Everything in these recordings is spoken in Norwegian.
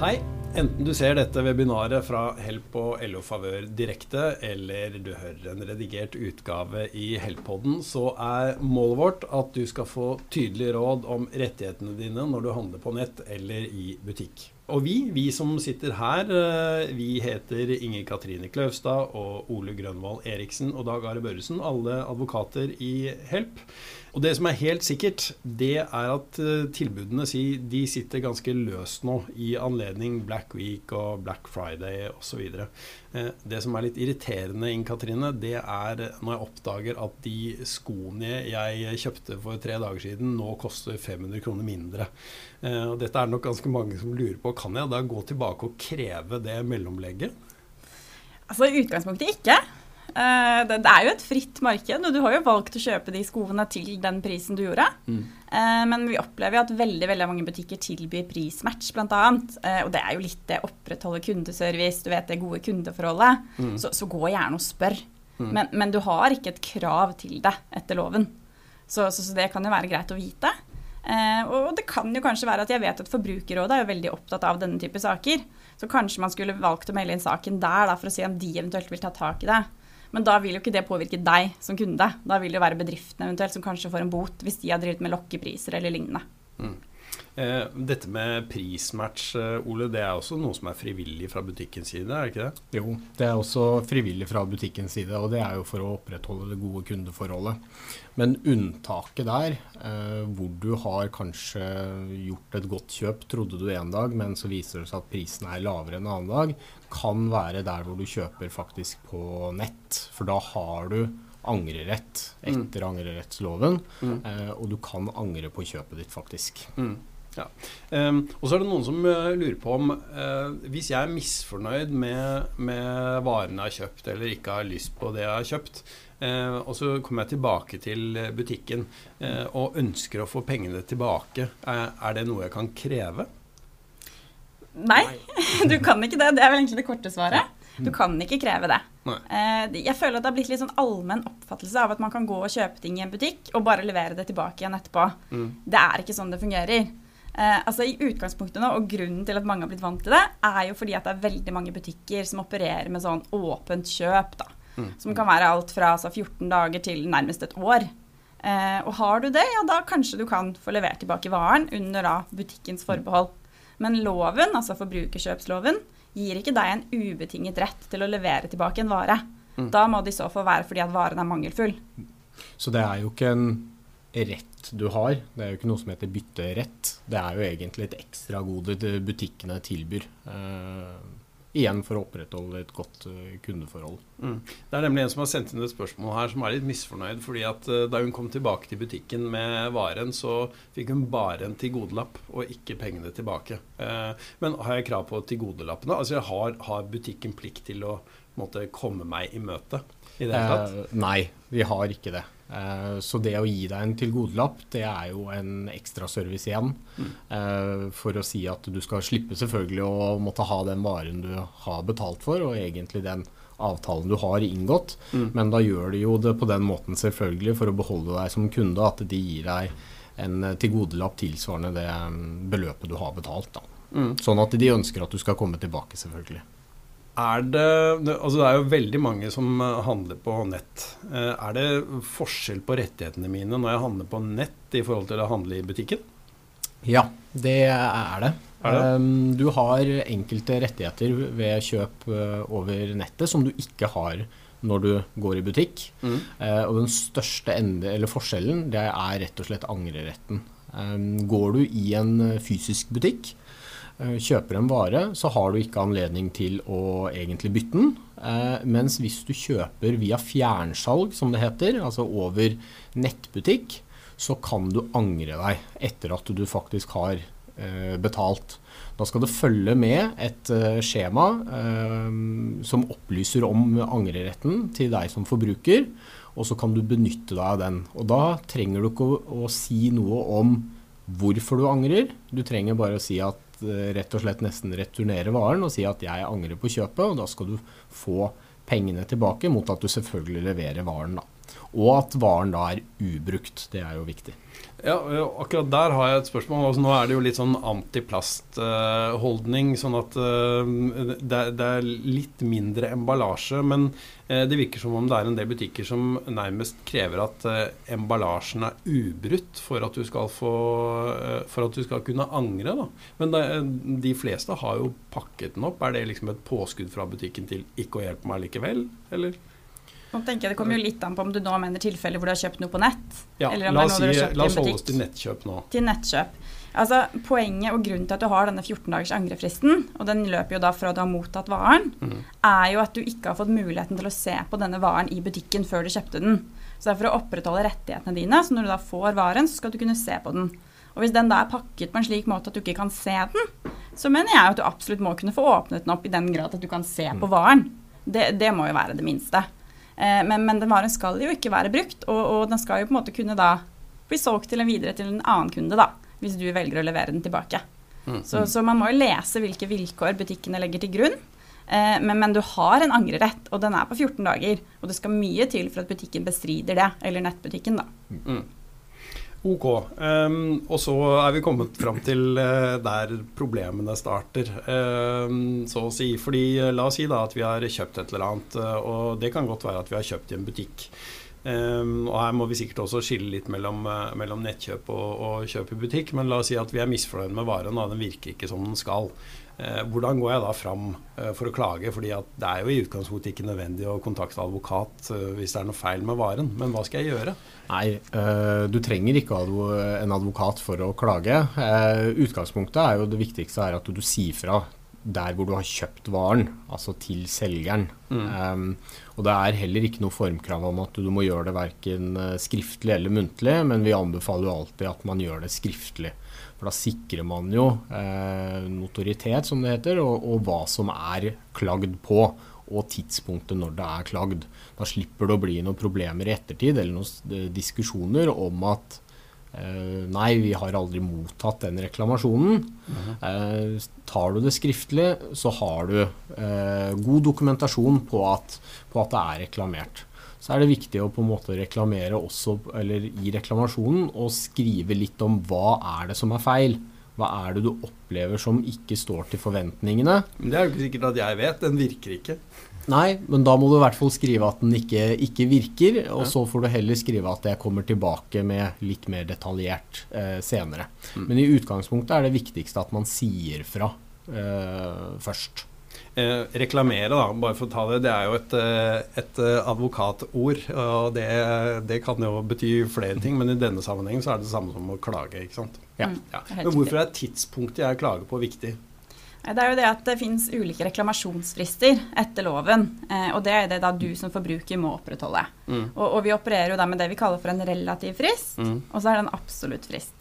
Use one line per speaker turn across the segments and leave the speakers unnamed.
Hei. Enten du ser dette webinaret fra Help og LO Favør direkte, eller du hører en redigert utgave i Help-podden, så er målet vårt at du skal få tydelige råd om rettighetene dine når du handler på nett eller i butikk. Og vi, vi som sitter her, eh, vi heter Inger Katrine Kløvstad og Ole Grønvold Eriksen og Dag Are Børresen, alle advokater i Help. Og det som er helt sikkert, det er at eh, tilbudene de sitter ganske løst nå i anledning Black Week og Black Friday osv. Eh, det som er litt irriterende, Inn Katrine, det er når jeg oppdager at de skoene jeg kjøpte for tre dager siden, nå koster 500 kroner mindre. Og dette er nok ganske mange som lurer på. Kan jeg da gå tilbake og kreve det mellomlegget?
Altså utgangspunktet ikke. Uh, det, er jo et fritt marked, og du har jo valgt å kjøpe de skoene til den prisen du gjorde. Mm. Uh, men vi opplever at veldig veldig mange butikker tilbyr prismatch, bl.a. Uh, og det er jo litt det opprettholde kundeservice, du vet det gode kundeforholdet. Mm. Så, så, gå gjerne og spør. Mm. Men, men, du har ikke et krav til det etter loven. Så, så, så det kan jo være greit å vite. Eh, og det kan jo kanskje være at jeg vet at Forbrukerrådet er jo veldig opptatt av denne type saker. Så kanskje man skulle valgt å melde inn saken der da, for å se om de eventuelt vil ta tak i det. Men da vil jo ikke det påvirke deg som kunde. Da vil det jo være bedriftene eventuelt som kanskje får en bot hvis de har drevet med lokkepriser eller lignende. Mm.
Eh, dette med prismatch, eh, Ole, det er også noe som er frivillig fra butikkens side, er det ikke det?
Jo, det er også frivillig fra butikkens side, og det er jo for å opprettholde det gode kundeforholdet. Men unntaket der, eh, hvor du har kanskje gjort et godt kjøp, trodde du en dag, men så viser det seg at prisen er lavere en annen dag, kan være der hvor du kjøper faktisk på nett. For da har du angrerett etter mm. angrerettsloven, mm. eh, og du kan angre på kjøpet ditt, faktisk. Mm.
Ja. Um, og så er det noen som uh, lurer på om uh, hvis jeg er misfornøyd med, med varene jeg har kjøpt, eller ikke har lyst på det jeg har kjøpt, uh, og så kommer jeg tilbake til butikken og ønsker å få pengene tilbake, er det noe jeg kan kreve?
Nei, du kan ikke det. Det er vel egentlig det korte svaret. Du kan ikke kreve det. Jeg føler at det har blitt litt sånn allmenn oppfattelse av at man kan gå og kjøpe ting i en butikk og bare levere det tilbake igjen etterpå. Mm. Det er ikke sånn det fungerer. Eh, altså i utgangspunktet nå, og Grunnen til at mange har blitt vant til det, er jo fordi at det er veldig mange butikker som opererer med sånn åpent kjøp. da, mm. Som kan være alt fra altså, 14 dager til nærmest et år. Eh, og har du det, ja da kanskje du kan få levert tilbake varen under da butikkens forbehold. Men loven, altså forbrukerkjøpsloven, gir ikke deg en ubetinget rett til å levere tilbake en vare. Mm. Da må det i så fall være fordi at varen er mangelfull.
Så det er jo ikke en rett du har. Det er jo ikke noe som heter bytterett. Det er jo egentlig et ekstragode butikkene tilbyr. Uh, igjen for å opprettholde et godt uh, kundeforhold. Mm.
Det er nemlig en som har sendt inn et spørsmål her som er litt misfornøyd. fordi at uh, Da hun kom tilbake til butikken med varen, så fikk hun bare en tilgodelapp og ikke pengene tilbake. men har jeg krav på tilgodelappene? Altså har, har butikken plikt til å måtte, komme meg i møte? I det hele
tatt? nei, vi har ikke det. Eh, så det å gi deg en tilgodelapp, det er jo en ekstra service igjen. Mm. For å si at du skal slippe selvfølgelig å måtte ha den varen du har betalt for, og egentlig den avtalen du har inngått. Mm. Men da gjør de jo det på den måten selvfølgelig for å beholde deg som kunde, at de gir deg en tilgodelapp tilsvarende det mm, beløpet du har betalt. Mm. Sånn at de ønsker at du skal komme tilbake, selvfølgelig.
Er det, altså det er jo veldig mange som eh, handler på nett. Eh, er det forskjell på rettighetene mine når jeg handler på nett i forhold til å handle i butikken?
Ja, det er det. Er det? Um, du har enkelte rettigheter ved kjøp eh, over nettet som du ikke har når du går i butikk. Mm. Og den største ende, forskjellen det er rett og slett angreretten. Um, går du i en fysisk butikk, kjøper en vare, så har du ikke anledning til å egentlig bytte den. Eh, mens hvis du kjøper via fjernsalg, som det heter, altså over nettbutikk, så kan du angre deg etter at du faktisk har eh, betalt. Da skal det følge med et skjema som opplyser om angreretten til deg som forbruker, og så kan du benytte deg av den. Og da trenger du ikke å, si noe om hvorfor du angrer. Du trenger bare å si at Eh, rett og slett nesten returnere varen og si at jeg angrer på kjøpet, og da skal du få pengene tilbake mot at du selvfølgelig leverer varen. da. Og at varen da er ubrukt. Det er jo viktig.
Ja, akkurat der har jeg et spørsmål. Altså, nå er det jo litt sånn antiplastholdning, sånn at uh, det, er litt mindre emballasje. Men uh, det virker som om det er en del butikker som nærmest krever at uh, emballasjen er ubrutt for at du skal, få, for at du skal kunne angre. Da. Men de fleste har jo pakket den opp. Er det liksom et påskudd fra butikken til ikke å hjelpe meg likevel, eller?
Nå tenker jeg Det kommer jo litt an på om du nå mener tilfeller hvor du har kjøpt noe på nett.
Ja, la oss, si, la oss holde oss til nettkjøp nå.
Til nettkjøp. Altså, Poenget og grunnen til at du har denne 14 dagers angrefristen, og den løper jo da fra du har mottatt varen, mm. er jo at du ikke har fått muligheten til å se på denne varen i butikken før du kjøpte den. Så det er for å opprettholde rettighetene dine, så når du da får varen, så skal du kunne se på den. Og hvis den da er pakket på en slik måte at du ikke kan se den, så mener jeg at du absolutt må kunne få åpnet den opp i den grad at du kan se på mm. varen. Det, det må jo være det minste. Eh, men, men, den varen skal jo ikke være brukt, og, og, den skal jo på en måte kunne da bli solgt til en videre til en annen kunde, da, hvis du velger å levere den tilbake. Mm, så, mm. så, man må jo lese hvilke vilkår butikkene legger til grunn. Eh, men, men, du har en angrerett, og den er på 14 dager. Og det skal mye til for at butikken bestrider det, eller nettbutikken, da. Mm.
Ok. Um, og så er vi kommet fram til uh, der problemene starter, um, så å si. Fordi uh, la oss si da at vi har kjøpt et eller annet, uh, og det kan godt være at vi har kjøpt i en butikk. Um, og her må vi sikkert også skille litt mellom, mellom nettkjøp og, og, kjøp i butikk. Men la oss si at vi er misfornøyd med varen, og den virker ikke som den skal. Uh, hvordan går jeg da fram uh, for å klage? Fordi det er jo i utgangspunktet ikke nødvendig å kontakte advokat uh, hvis det er noe feil med varen. Men hva skal jeg gjøre?
Nei, du trenger ikke en advokat for å klage. Utgangspunktet er jo det viktigste er at du sier fra der hvor du har kjøpt varen, altså til selgeren. Mm. Um, og det er heller ikke noe formkrav om at du må gjøre det verken skriftlig eller muntlig, men vi anbefaler jo alltid at man gjør det skriftlig. For da sikrer man jo eh, notoritet, som det heter, og, og, hva som er klagd på. Og tidspunktet når det er klagd. Da slipper det å bli noen problemer i ettertid eller noen eh, diskusjoner om at eh, nei, vi har aldri mottatt den reklamasjonen. Mm -hmm. uh, tar du det skriftlig, så har du uh, god dokumentasjon på at, på at det er reklamert så er det viktig å på en måte reklamere også, eller i reklamasjonen, og skrive litt om hva er det som er feil. Hva er det du opplever som ikke står til forventningene?
Det er jo ikke sikkert at jeg vet. Den virker ikke.
Nei, men da må du i hvert fall skrive at den ikke, ikke virker. Og ja. så får du heller skrive at jeg kommer tilbake med litt mer detaljert eh, senere. Mm. Men i utgangspunktet er det viktigste at man sier fra eh, først.
Eh, reklamere, da, bare for å ta det, det er jo et, eh, et eh, advokatord. og det, det, kan jo bety flere ting, men i denne sammenhengen så er det det samme som å klage. ikke sant? Ja. Mm, ja. Men hvorfor er tidspunktet jeg klager på, viktig?
Det er jo det at det finnes ulike reklamasjonsfrister etter loven. Eh, og det er det da du som forbruker må opprettholde. Mm. Og, og, vi opererer jo da med det vi kaller for en relativ frist, mm. og så er det en absolutt frist.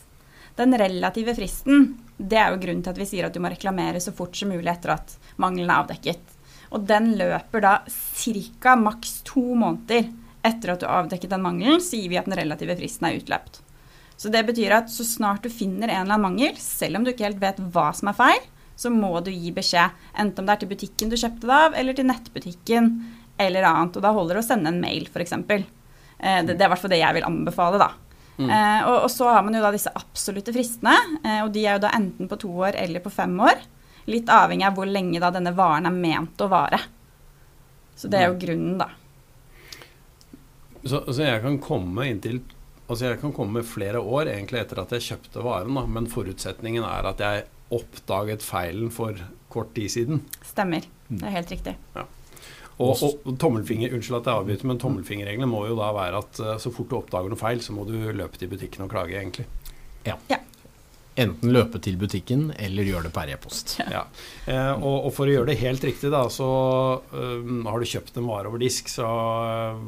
Den relative fristen det er jo grunnen til at vi sier at du må reklamere så fort som mulig etter at mangelen er avdekket. Og den løper da ca. maks to måneder etter at du har avdekket den mangelen, sier vi at den relative fristen er utløpt. Så det betyr at så snart du finner en eller annen mangel, selv om du ikke helt vet hva som er feil, så må du gi beskjed. Enten om det er til butikken du kjøpte det av, eller til nettbutikken eller annet. Og da holder det å sende en mail, f.eks. Eh, det, det er i hvert fall det jeg vil anbefale, da. Mm. Eh, og, og, så har man jo da disse absolutte fristene, eh, og de er jo da enten på to år eller på fem år. Litt avhengig av hvor lenge da denne varen er ment å vare. Så det er jo mm. grunnen, da.
Så, så jeg kan komme inntil Altså jeg kan komme flere år egentlig etter at jeg kjøpte varen, da, men forutsetningen er at jeg oppdaget feilen for kort tid siden.
Stemmer. Det er helt riktig. Ja.
Og, og, tommelfinger, Unnskyld at jeg avbryter, men tommelfingerreglene må jo da være at uh, så fort du oppdager noe feil, så må du løpe til butikken og klage, egentlig.
Ja. ja. Enten løpe til butikken eller gjøre det per e-post.
Ja. Eh, og, og, for å gjøre det helt riktig, da, så um, har du kjøpt en vare over disk, så uh,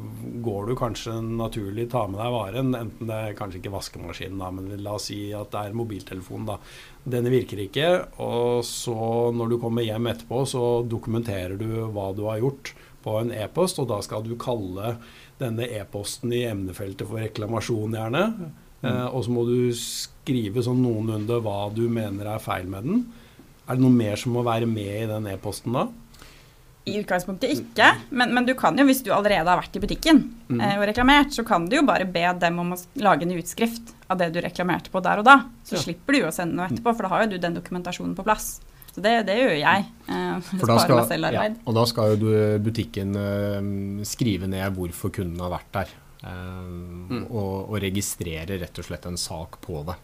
går du kanskje naturlig ta med deg varen. Enten det er kanskje ikke vaskemaskinen, da, men la oss si at det er mobiltelefonen. da. Denne virker ikke, og så når du kommer hjem etterpå, så dokumenterer du hva du har gjort på en e-post, og da skal du kalle denne e-posten i emnefeltet for reklamasjon, gjerne. Mm. Eh, og så må du skrive sånn noenlunde hva du mener er feil med den. Er det noe mer som må være med i den e-posten da?
I utgangspunktet ikke, men, men, du kan jo, hvis du allerede har vært i butikken mm. eh, og reklamert, så kan du jo bare be dem om å lage en utskrift av det du reklamerte på der og da. Så ja. slipper du jo å sende noe etterpå, for da har jo du den dokumentasjonen på plass. Så det, det gjør jeg. Eh,
for da skal, ja, og da skal jo butikken eh, skrive ned hvorfor kunden har vært der. Eh, mm. og, og registrere rett og slett en sak på det.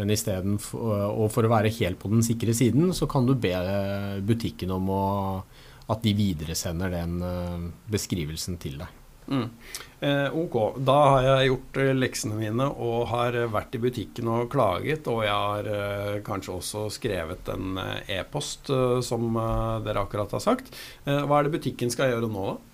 Men isteden og for å være helt på den sikre siden, så kan du be butikken om å at de videresender den uh, beskrivelsen til deg.
Mm. Eh, ok, da har jeg gjort uh, leksene mine og har vært i butikken og klaget. Og jeg har eh, kanskje også skrevet en e-post, som dere akkurat har sagt. hva er det butikken skal gjøre nå, da?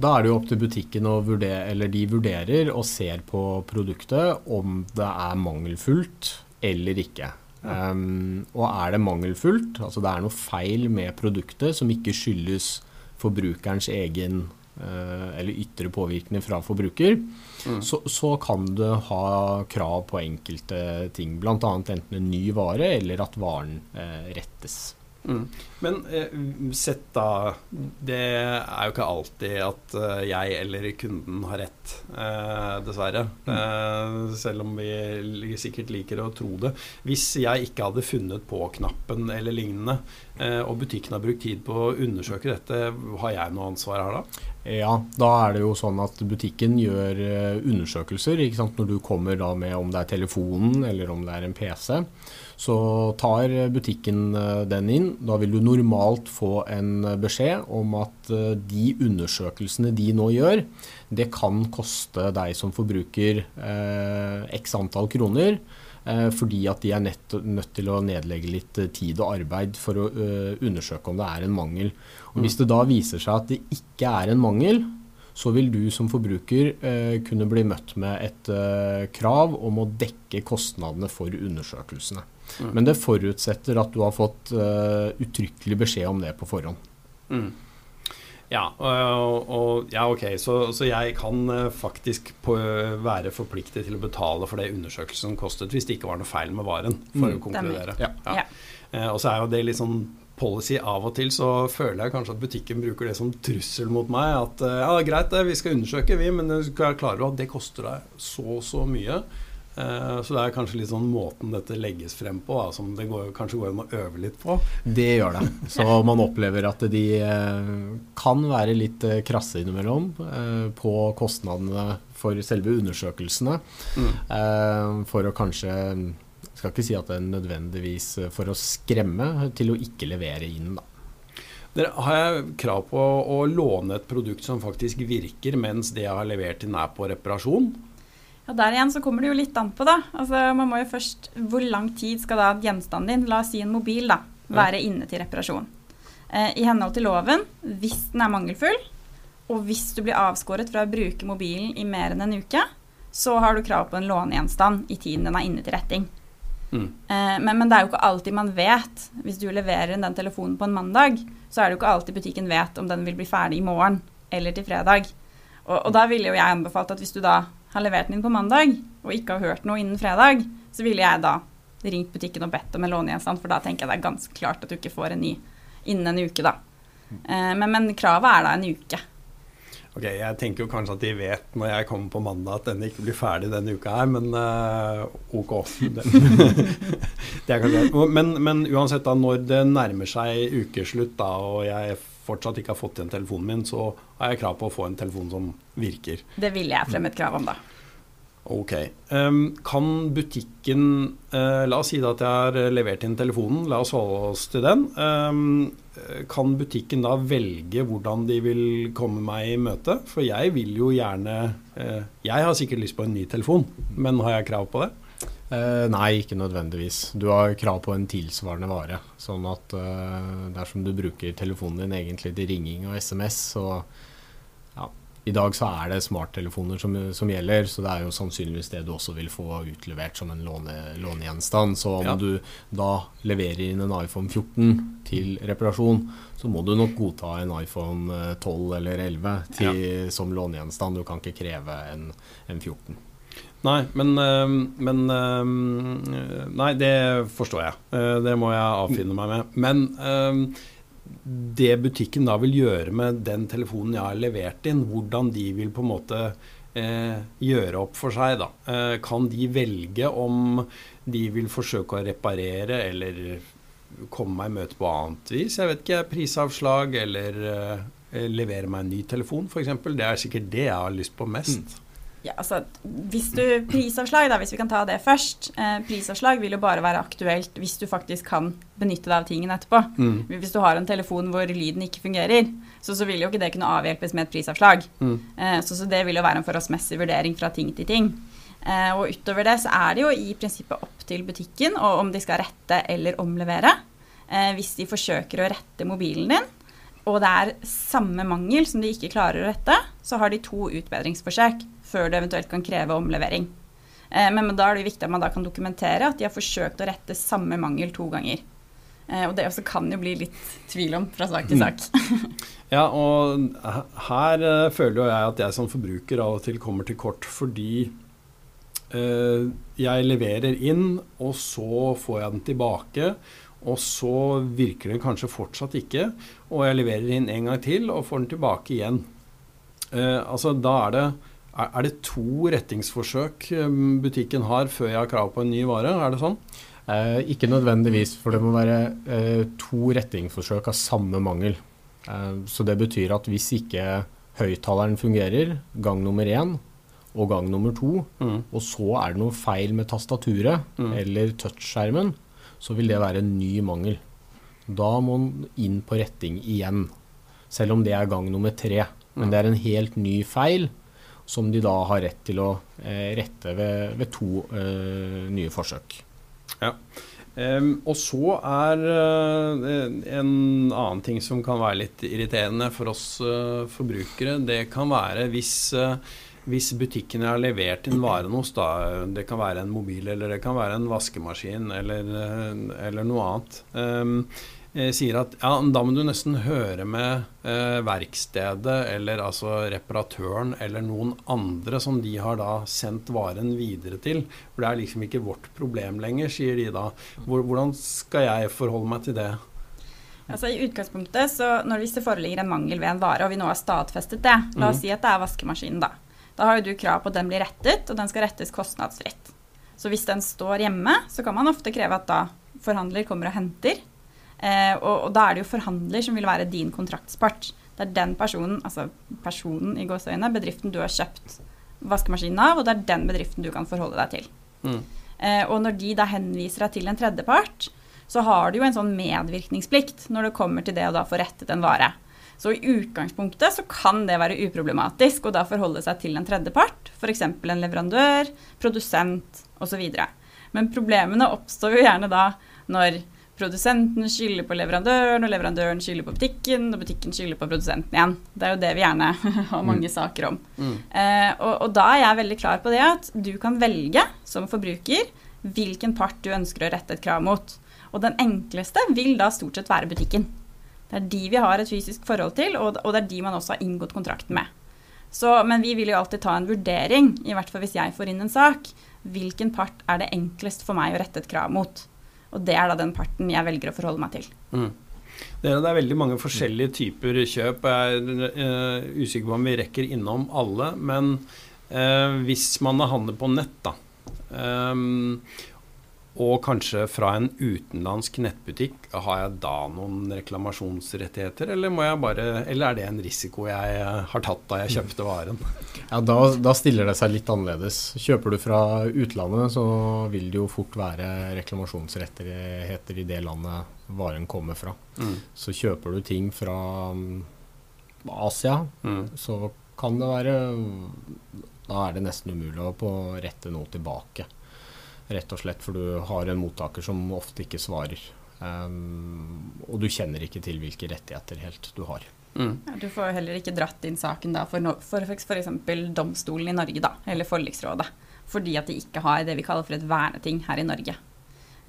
Da er det jo opp til butikken å vurdere, eller de vurderer og ser på produktet om det er mangelfullt eller ikke. Um, og er det mangelfullt, altså det er noe feil med produktet som ikke skyldes forbrukerens egen uh, eller ytre påvirkning fra forbruker, mm. så, så, kan du ha krav på enkelte ting. Bl.a. enten en ny vare eller at varen uh, rettes.
Mm. Men eh, sett da Det er jo ikke alltid at eh, jeg eller kunden har rett, eh, dessverre. Mm. Eh, selv om vi sikkert liker å tro det. Hvis jeg ikke hadde funnet på-knappen eller lignende, eh, og butikken har brukt tid på å undersøke dette, har jeg noe ansvar her da?
Ja, da er det jo sånn at butikken gjør eh, undersøkelser. Når du kommer da med om det er telefonen eller om det er en PC så tar butikken eh, den inn. Da vil du normalt få en beskjed om at eh, de undersøkelsene de nå gjør, det kan koste deg som forbruker eh, x antall kroner. Eh, fordi at de er nett, nødt til å nedlegge litt eh, tid og arbeid for å uh, undersøke om det er en mangel. Og Hvis det da viser seg at det ikke er en mangel, så vil du som forbruker uh, kunne bli møtt med et krav om å dekke kostnadene for undersøkelsene. Mm. Men det forutsetter at du har fått uh, uttrykkelig beskjed om det på forhånd. Mm.
Ja, og, og, ja, ok, så, så jeg kan uh, faktisk på, være forpliktet til å betale for det undersøkelsen kostet, hvis det ikke var noe feil med varen, for mm. å konkludere. Ja. Ja. Uh, og så er jo det litt sånn policy av og til så føler jeg kanskje at butikken bruker det som trussel mot meg. At ja, greit, det, vi skal undersøke, vi, men du skal klare at det koster deg så så mye. Eh, så det er kanskje litt sånn måten dette legges frem på, da, som det går, kanskje går an å øve litt på.
Det gjør det. Så man opplever at de eh, kan være litt eh, krasse innimellom på kostnadene for selve undersøkelsene. Mm. For å kanskje skal ikke si at det er nødvendigvis for å skremme til å ikke levere inn, da.
Dere, har jeg krav på å låne et produkt som faktisk virker, mens det jeg har levert inn er på reparasjon?
Ja, Der igjen så kommer det jo litt an på, da. Altså, man må jo først Hvor lang tid skal da gjenstanden din, la oss si en mobil, da, være inne til reparasjon? Eh, I henhold til loven, hvis den er mangelfull, og hvis du blir avskåret fra å bruke mobilen i mer enn en uke, så har du krav på en lånegjenstand i tiden den er inne til retting. Mm. Eh, men, men, det er jo ikke alltid man vet. Hvis du leverer den telefonen på en mandag, så er det jo ikke alltid butikken vet om den vil bli ferdig i morgen eller til fredag. Og, og da ville jo jeg anbefalt at hvis du da har levert den inn på mandag, og ikke har hørt noe innen fredag, så ville jeg da ringt butikken og bedt om en lånegjenstand, for da tenker jeg det er ganske klart at du ikke får en ny innen en uke, da. Eh, men, men, kravet er da en uke.
Ok, Jeg tenker jo kanskje at de vet når jeg kommer på mandag at den ikke blir ferdig denne uka her, men uh, ok. det er men, men uansett, da, når det nærmer seg ukeslutt da, og jeg fortsatt ikke har fått igjen telefonen min, så har jeg krav på å få en telefon som virker.
Det ville jeg fremme et krav om, da.
Ok. Um, kan butikken uh, La oss si at jeg har levert inn telefonen, la oss holde oss til den. Um, kan butikken da velge hvordan de vil komme meg i møte? For jeg vil jo gjerne uh, Jeg har sikkert lyst på en ny telefon, men har jeg krav på det?
Eh, nei, ikke nødvendigvis. Du har krav på en tilsvarende vare. Sånn at eh, dersom du bruker telefonen din egentlig til ringing og SMS, så ja, I dag så er det smarttelefoner som, som, gjelder, så det er jo sannsynligvis det du også vil få utlevert som en låne, lånegjenstand. Så om ja. du da leverer inn en iPhone 14 til reparasjon, så må du nok godta en iPhone 12 eh, eller 11 til, ja. som lånegjenstand. Du kan ikke kreve en, en 14.
Nei, men, men, Nei, det forstår jeg. Eh, det må jeg avfinne meg med. Men det butikken da vil gjøre med den telefonen jeg har levert inn, hvordan de vil på en måte eh, gjøre opp for seg. da. Eh, kan de velge om de vil forsøke å reparere eller komme meg i møte på annet vis? Jeg vet ikke, prisavslag eller levere meg en ny telefon f.eks. Det er sikkert det jeg har lyst på mest. Mm.
Ja, altså, hvis du, Prisavslag, da, hvis vi kan ta det først. Eh, prisavslag vil jo bare være aktuelt hvis du faktisk kan benytte deg av tingen etterpå. Mm. Hvis du har en telefon hvor lyden ikke fungerer, så, så vil jo ikke det kunne avhjelpes med et prisavslag. Mm. Eh, så, så, det vil jo være en forholdsmessig vurdering fra ting til ting. Eh, og utover det så er det jo i prinsippet opp til butikken og om de skal rette eller omlevere. Eh, hvis de forsøker å rette mobilen din, og det er samme mangel som de ikke klarer å rette, så har de to utbedringsforsøk før du eventuelt kan kreve omlevering. Eh, men, da er det viktig at man da kan dokumentere at de har forsøkt å rette samme mangel to ganger. Eh, og det også kan jo bli litt tvil om fra sak til mm. sak.
ja, og her uh, føler jo jeg at jeg som forbruker av og til kommer til kort fordi jeg leverer inn, og så får jeg den tilbake. Og så virker den kanskje fortsatt ikke, og jeg leverer inn en gang til og får den tilbake igjen. Altså Da er det er det to rettingsforsøk um, butikken har før jeg har krav på en ny vare? Er det sånn?
Eh, ikke nødvendigvis, for det må være eh, to rettingsforsøk av samme mangel. Eh, så det betyr at hvis ikke høyttaleren fungerer gang nummer én og gang nummer to, mm. og så er det noe feil med tastaturet mm. eller touchskjermen, så vil det være en ny mangel. Da må man inn på retting igjen, selv om det er gang nummer tre. Men det er en helt ny feil som de da har rett til å eh, rette ved, ved to eh, nye forsøk.
Ja. Um, og så er uh, en annen ting som kan være litt irriterende for oss uh, forbrukere, det kan være hvis, uh, hvis butikkene har levert inn varen hos, da, det kan være en mobil eller det kan være en vaskemaskin eller, eller noe annet. Um, sier at ja, da må du nesten høre med eh, verkstedet eller altså reparatøren eller noen andre som de har da sendt varen videre til. For det er liksom ikke vårt problem lenger, sier de da. Hvordan skal jeg forholde meg til det?
Altså I utgangspunktet, så når hvis det foreligger en mangel ved en vare, og vi nå har stadfestet det, la oss mm. si at det er vaskemaskinen, da. Da har jo du krav på at den blir rettet, og den skal rettes kostnadsfritt. Så hvis den står hjemme, så kan man ofte kreve at da forhandler kommer og henter Eh, og, og, da er det jo forhandler som vil være din kontraktspart. Det er den personen, altså personen i gåseøyne, bedriften du har kjøpt vaskemaskinen av, og det er den bedriften du kan forholde deg til. Mm. Eh, og når de da henviser deg til en tredjepart, så har du jo en sånn medvirkningsplikt når det kommer til det å da få rettet en vare. Så i utgangspunktet så kan det være uproblematisk å da forholde seg til en tredjepart, f.eks. en leverandør, produsent osv. Men problemene oppstår jo gjerne da når produsenten skylder på leverandøren, og leverandøren skylder på butikken, og butikken skylder på produsenten igjen. Det er jo det vi gjerne har mange mm. saker om. Mm. Eh, og, og, da er jeg veldig klar på det at du kan velge som forbruker hvilken part du ønsker å rette et krav mot. Og den enkleste vil da stort sett være butikken. Det er de vi har et fysisk forhold til, og, og det er de man også har inngått kontrakten med. Så, men vi vil jo alltid ta en vurdering, i hvert fall hvis jeg får inn en sak. Hvilken part er det enklest for meg å rette et krav mot? Og det er da den parten jeg velger å forholde meg til. Mm.
Det er veldig mange forskjellige typer kjøp. Jeg er uh, usikker på om vi rekker innom alle. Men uh, hvis man handler på nett, da, um, og kanskje fra en utenlandsk nettbutikk, har jeg da noen reklamasjonsrettigheter, eller, bare, eller er det en risiko jeg har tatt da jeg kjøpte varen?
Ja, da, da, stiller det seg litt annerledes. Kjøper du fra utlandet, så vil det jo fort være reklamasjonsrettigheter i det landet varen kommer fra. Mm. Så kjøper du ting fra um, Asia, mm. så kan det være Da er det nesten umulig å rette noe tilbake. Rett og slett for du har en mottaker som ofte ikke svarer. Um, og du kjenner ikke til hvilke rettigheter helt du har.
Mm. Ja, du får heller ikke dratt inn saken da for, no, for f.eks. domstolen i Norge, da, eller forliksrådet. Fordi at de ikke har det vi kaller for et verneting her i Norge.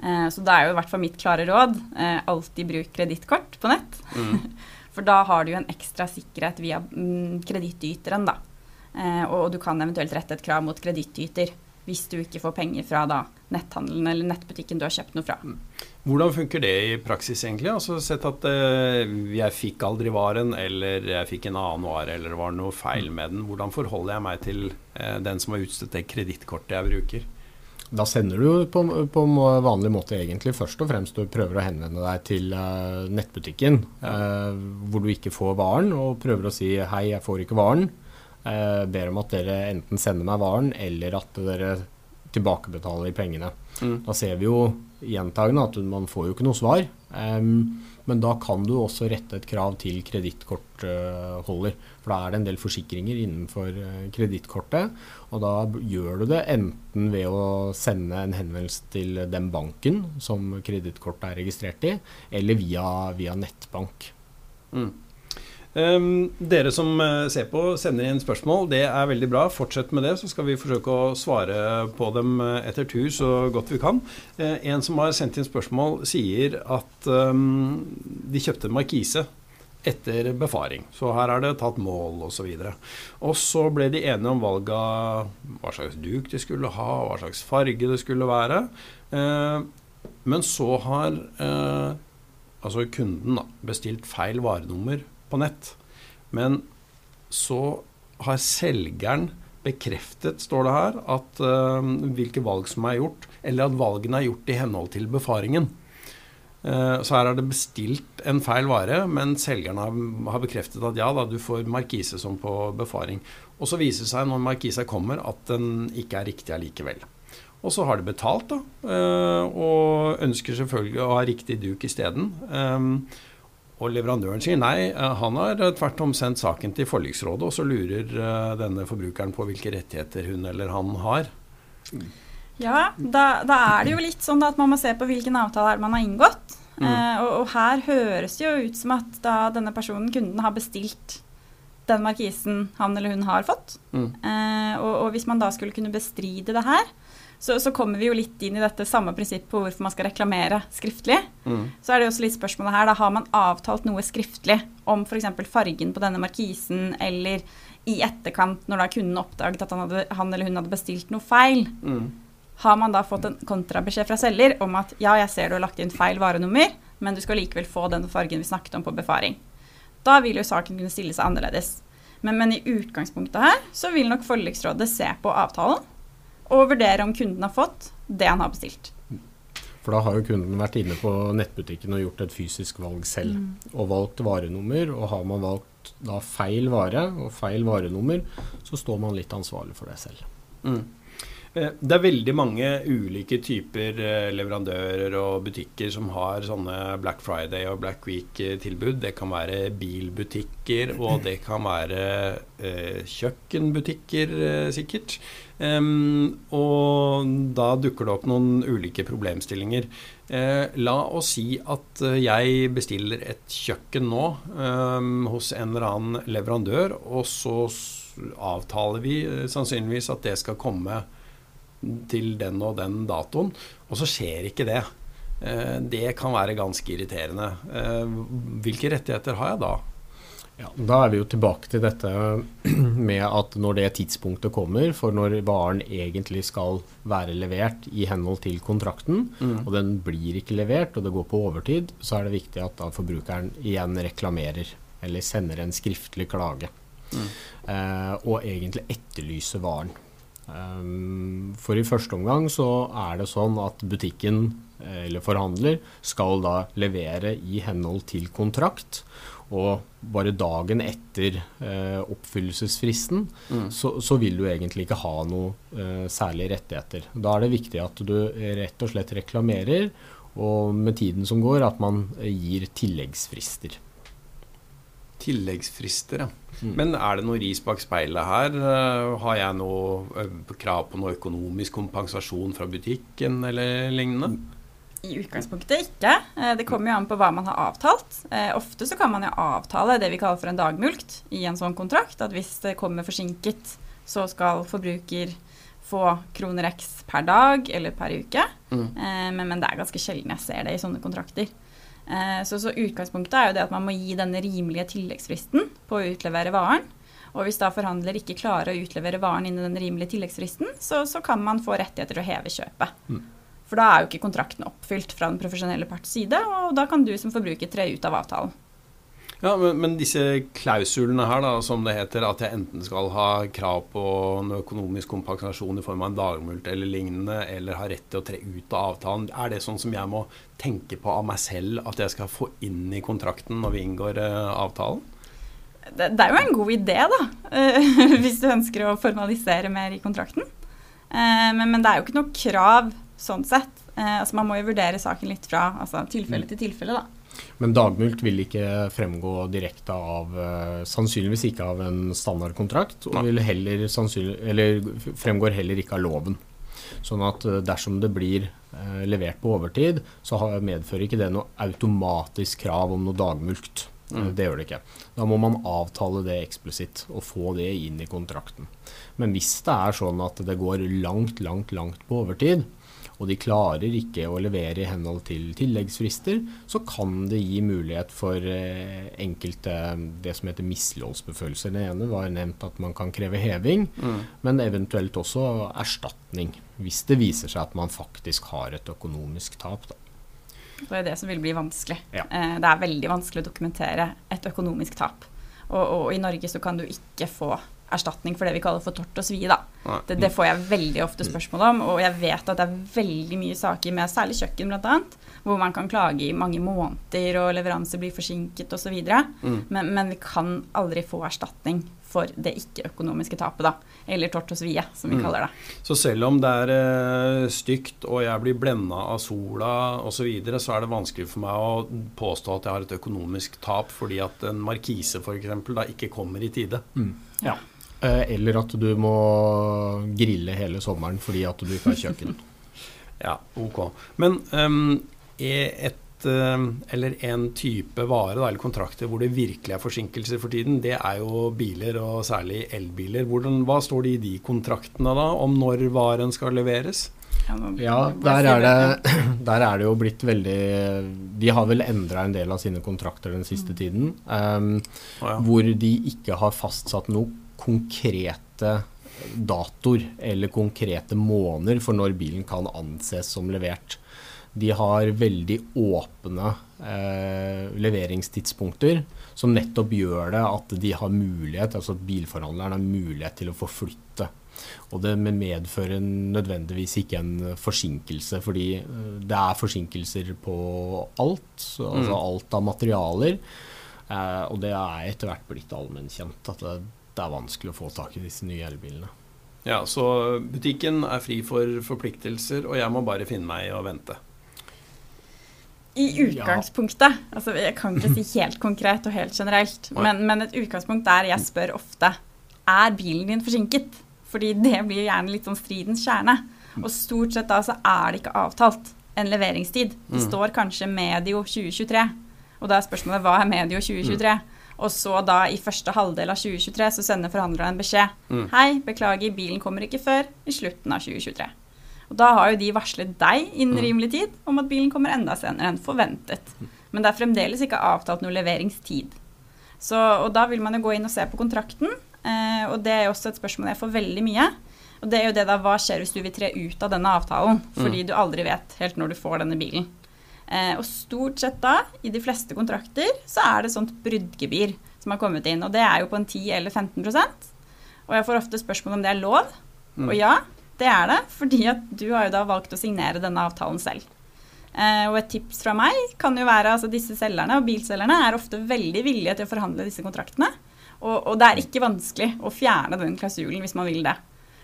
Eh, så da er jo i hvert fall mitt klare råd eh, alltid bruk kredittkort på nett. Mm. for da har du jo en ekstra sikkerhet via mm, kredittyteren, da. Eh, og, og, du kan eventuelt rette et krav mot kredittyter hvis du ikke får penger fra da, netthandelen eller nettbutikken du har kjøpt noe fra.
Hvordan funker det i praksis egentlig? Altså Sett at eh, jeg fikk aldri varen, eller jeg fikk en annen vare, eller det var noe feil med den. Hvordan forholder jeg meg til eh, den som har utstedt det kredittkortet jeg bruker?
Da sender du på, på vanlig måte egentlig først og fremst du prøver å henvende deg til uh, nettbutikken ja. uh, hvor du ikke får varen, og prøver å si 'hei, jeg får ikke varen'. Uh, ber om at dere enten sender meg varen, eller at dere tilbakebetaler pengene. Mm. Da ser vi jo gjentagende at man får jo ikke noe svar. Um, men da kan du også rette et krav til kredittkortholder. For da er det en del forsikringer innenfor uh, kredittkortet. Og da gjør du det enten ved å sende en henvendelse til den banken som kredittkortet er registrert i, eller via, via nettbank.
Mm. Um, dere som uh, ser på, sender inn spørsmål. Det er veldig bra. Fortsett med det, så skal vi forsøke å svare på dem uh, etter tur så godt vi kan. Uh, en som har sendt inn spørsmål, sier at um, de kjøpte markise etter befaring. Så her er det tatt mål osv. Og, så ble de enige om valget av hva slags duk de skulle ha, hva slags farge det skulle være. men så har altså kunden bestilt feil varenummer på nett. Men så har selgeren bekreftet, står det her, at uh, hvilke valg som er gjort, eller at valgene er gjort i henhold til befaringen. Uh, så her er det bestilt en feil vare, men selgeren har, har, bekreftet at ja da, du får markise som på befaring. Og så viser det seg når markisa kommer at den ikke er riktig allikevel. Og så har de betalt, da, uh, og ønsker selvfølgelig å ha riktig duk isteden. Um, og leverandøren sier nei, eh, han har eh, tvert om sendt saken til forliksrådet, og så lurer uh, denne forbrukeren på hvilke rettigheter hun eller han har.
Ja, da, da er det jo litt sånn at man må se på hvilken avtale man har inngått. Mm. Eh, og, og, her høres det jo ut som at da denne personen, kunden, har bestilt den markisen han eller hun har fått. Mm. Eh, og, og, hvis man da skulle kunne bestride det her, så, så, kommer vi jo litt inn i dette samme prinsippet på hvorfor man skal reklamere skriftlig. Mm. Så er det også litt spørsmålet her, da har man avtalt noe skriftlig om f.eks. fargen på denne markisen, eller i etterkant, når da kunden oppdaget at han, hadde, han eller hun hadde bestilt noe feil. Mm. Har man da fått en kontrabeskjed fra selger om at ja, jeg ser du har lagt inn feil varenummer, men du skal likevel få den fargen vi snakket om på befaring. Da vil jo saken kunne stille seg annerledes. Men, men i utgangspunktet her så vil nok forliksrådet se på avtalen og vurdere om kunden har fått det han har bestilt.
For da har jo kunden vært inne på nettbutikken og gjort et fysisk valg selv. Mm. Og valgt varenummer. Og har man valgt da feil vare og feil varenummer, så står man litt ansvarlig for det selv. Mm.
Eh, det er veldig mange ulike typer eh, leverandører og butikker som har sånne Black Friday og Black Week-tilbud. Det kan være bilbutikker, og det kan være eh, kjøkkenbutikker, sikkert. Um, og da dukker det opp noen ulike problemstillinger. Uh, la oss si at jeg bestiller et kjøkken nå um, hos en eller annen leverandør, og så avtaler vi sannsynligvis at det skal komme til den og den datoen, og så skjer ikke det. Eh, det kan være ganske irriterende. Eh, hvilke rettigheter har jeg da?
Ja, da er vi jo tilbake til dette med at når det tidspunktet kommer for når varen egentlig skal være levert i henhold til kontrakten, mm. og den blir ikke levert og det går på overtid, så er det viktig at da forbrukeren igjen reklamerer eller sender en skriftlig klage. Mm. Eh, og egentlig etterlyser varen. Ehm, for i første omgang så er det sånn at butikken eh, eller forhandler skal da levere i henhold til kontrakt. Og bare dagen etter eh, oppfyllelsesfristen mm. så, så, vil du egentlig ikke ha noe eh, særlige rettigheter. Da er det viktig at du rett og slett reklamerer, og med tiden som går at man gir tilleggsfrister.
Tilleggsfrister, ja. Mm. Men er det noe ris bak speilet her? Eh, har jeg noe eh, krav på noe økonomisk kompensasjon fra butikken eller lignende?
I utgangspunktet ikke. Eh, det kommer jo an på hva man har avtalt. Ofte så kan man jo avtale det vi kaller for en dagmulkt i en sånn kontrakt. At hvis det kommer forsinket, så skal forbruker få kroner x per dag eller per uke. Mm. Men, men, det er ganske sjelden jeg ser det i sånne kontrakter. Eh, så, så, utgangspunktet er jo det at man må gi denne rimelige tilleggsfristen på å utlevere varen. Og hvis da forhandler ikke klarer å utlevere varen innen den rimelige tilleggsfristen, så, så kan man få rettigheter til å heve kjøpet. Mm. For da er jo ikke kontrakten oppfylt fra den profesjonelle parts side, og da kan du som forbruker tre ut av avtalen.
Ja, men, men, disse klausulene her, da, som det heter, at jeg enten skal ha krav på en økonomisk kompensasjon i form av en dagmulkt eller lignende, eller har rett til å tre ut av avtalen, er det sånn som jeg må tenke på av meg selv at jeg skal få inn i kontrakten når vi inngår uh, avtalen?
Det, det, er jo en god idé, da, hvis du ønsker å formalisere mer i kontrakten. Uh, men, men, det er jo ikke noe krav sånn sett. altså Man må jo vurdere saken litt fra altså, tilfelle til tilfelle, da.
Men dagmulkt vil ikke fremgå direkte av uh, Sannsynligvis ikke av en standardkontrakt, og vil heller eller fremgår heller ikke av loven. Sånn at uh, dersom det blir levert på overtid, så har, medfører ikke det noe automatisk krav om noe dagmulkt. Mm. Det gjør det ikke. Da må man avtale det eksplisitt og få det inn i kontrakten. Men hvis det er sånn at det går langt, langt, langt på overtid, og de klarer ikke å levere i henhold til tilleggsfrister, så kan det gi mulighet for eh, enkelte det som heter misligholdsbefølelser. Det ene var nevnt at man kan kreve heving, mm. men eventuelt også erstatning. Hvis det viser seg at man faktisk har et økonomisk tap. Da.
Det er det som vil bli vanskelig. Ja. Eh, det er veldig vanskelig å dokumentere et økonomisk tap. Og, og, i Norge så kan du ikke få erstatning for det vi kaller for tort og svie. Det, det, får jeg veldig ofte spørsmål om, og jeg vet at det er veldig mye saker med særlig kjøkken bl.a. hvor man kan klage i mange måneder og leveranser blir forsinket osv. Mm. Men, men vi kan aldri få erstatning for det ikke-økonomiske tapet, da. Eller tort og svie, som vi mm. kaller det.
Så selv om det er uh, stygt og jeg blir blenda av sola osv., så, videre, så er det vanskelig for meg å påstå at jeg har et økonomisk tap fordi at en markise f.eks. da ikke kommer i tide.
Mm. Ja. Eh, eller at du må grille hele sommeren fordi at du ikke har kjøkken.
ja, ok. Men um, er et um, eller en type vare da, eller kontrakter hvor det virkelig er forsinkelser for tiden, det er jo biler, og særlig elbiler. Hvordan, hva står det i de kontraktene da, om når varen skal leveres?
Ja, der er, det, der er det jo blitt veldig De har vel endra en del av sine kontrakter den siste mm. tiden. Um, oh, ja. Hvor de ikke har fastsatt noe konkrete datoer eller konkrete måneder for når bilen kan anses som levert. De har veldig åpne eh, leveringstidspunkter som nettopp gjør det at de har mulighet, altså at bilforhandleren har mulighet til å forflytte. Og det medfører nødvendigvis ikke en forsinkelse, fordi eh, det er forsinkelser på alt. Altså mm. alt av materialer. Eh, og det er etter hvert blitt allmennkjent at det, det er vanskelig å få tak i disse nye elbilene.
Ja, Så butikken er fri for forpliktelser, og jeg må bare finne meg i å vente.
I utgangspunktet. Ja. altså Jeg kan ikke si helt konkret og helt generelt, men, men, et utgangspunkt der jeg spør ofte er bilen din forsinket. Fordi det blir gjerne litt sånn stridens kjerne. Og stort sett da så er det ikke avtalt en leveringstid. Det mm. står kanskje medio 2023. Og da er spørsmålet hva er medio 2023? Mm. Og så da i første halvdel av 2023 så sender forhandlerne en beskjed. Mm. Hei, beklager, bilen kommer ikke før i slutten av 2023. Og da har jo de varslet deg innen mm. rimelig tid om at bilen kommer enda senere enn forventet. Men det er fremdeles ikke avtalt noe leveringstid. Så, og da vil man jo gå inn og se på kontrakten, eh, og det er jo også et spørsmål jeg får veldig mye. Og det er jo det da, hva skjer hvis du vil tre ut av denne avtalen, fordi mm. du aldri vet helt når du får denne bilen. Eh, og stort sett da, i de fleste kontrakter, så er det sånt bruddgebyr som har kommet inn. Og det er jo på en 10 eller 15% Og jeg får ofte spørsmål om det er lov. Mm. Og ja, det er det, fordi at du har jo da valgt å signere denne avtalen selv. Eh, og et tips fra meg kan jo være altså disse selgerne og bilselgerne er ofte veldig villige til å forhandle disse kontraktene. Og, og det er ikke vanskelig å fjerne den klausulen hvis man vil det.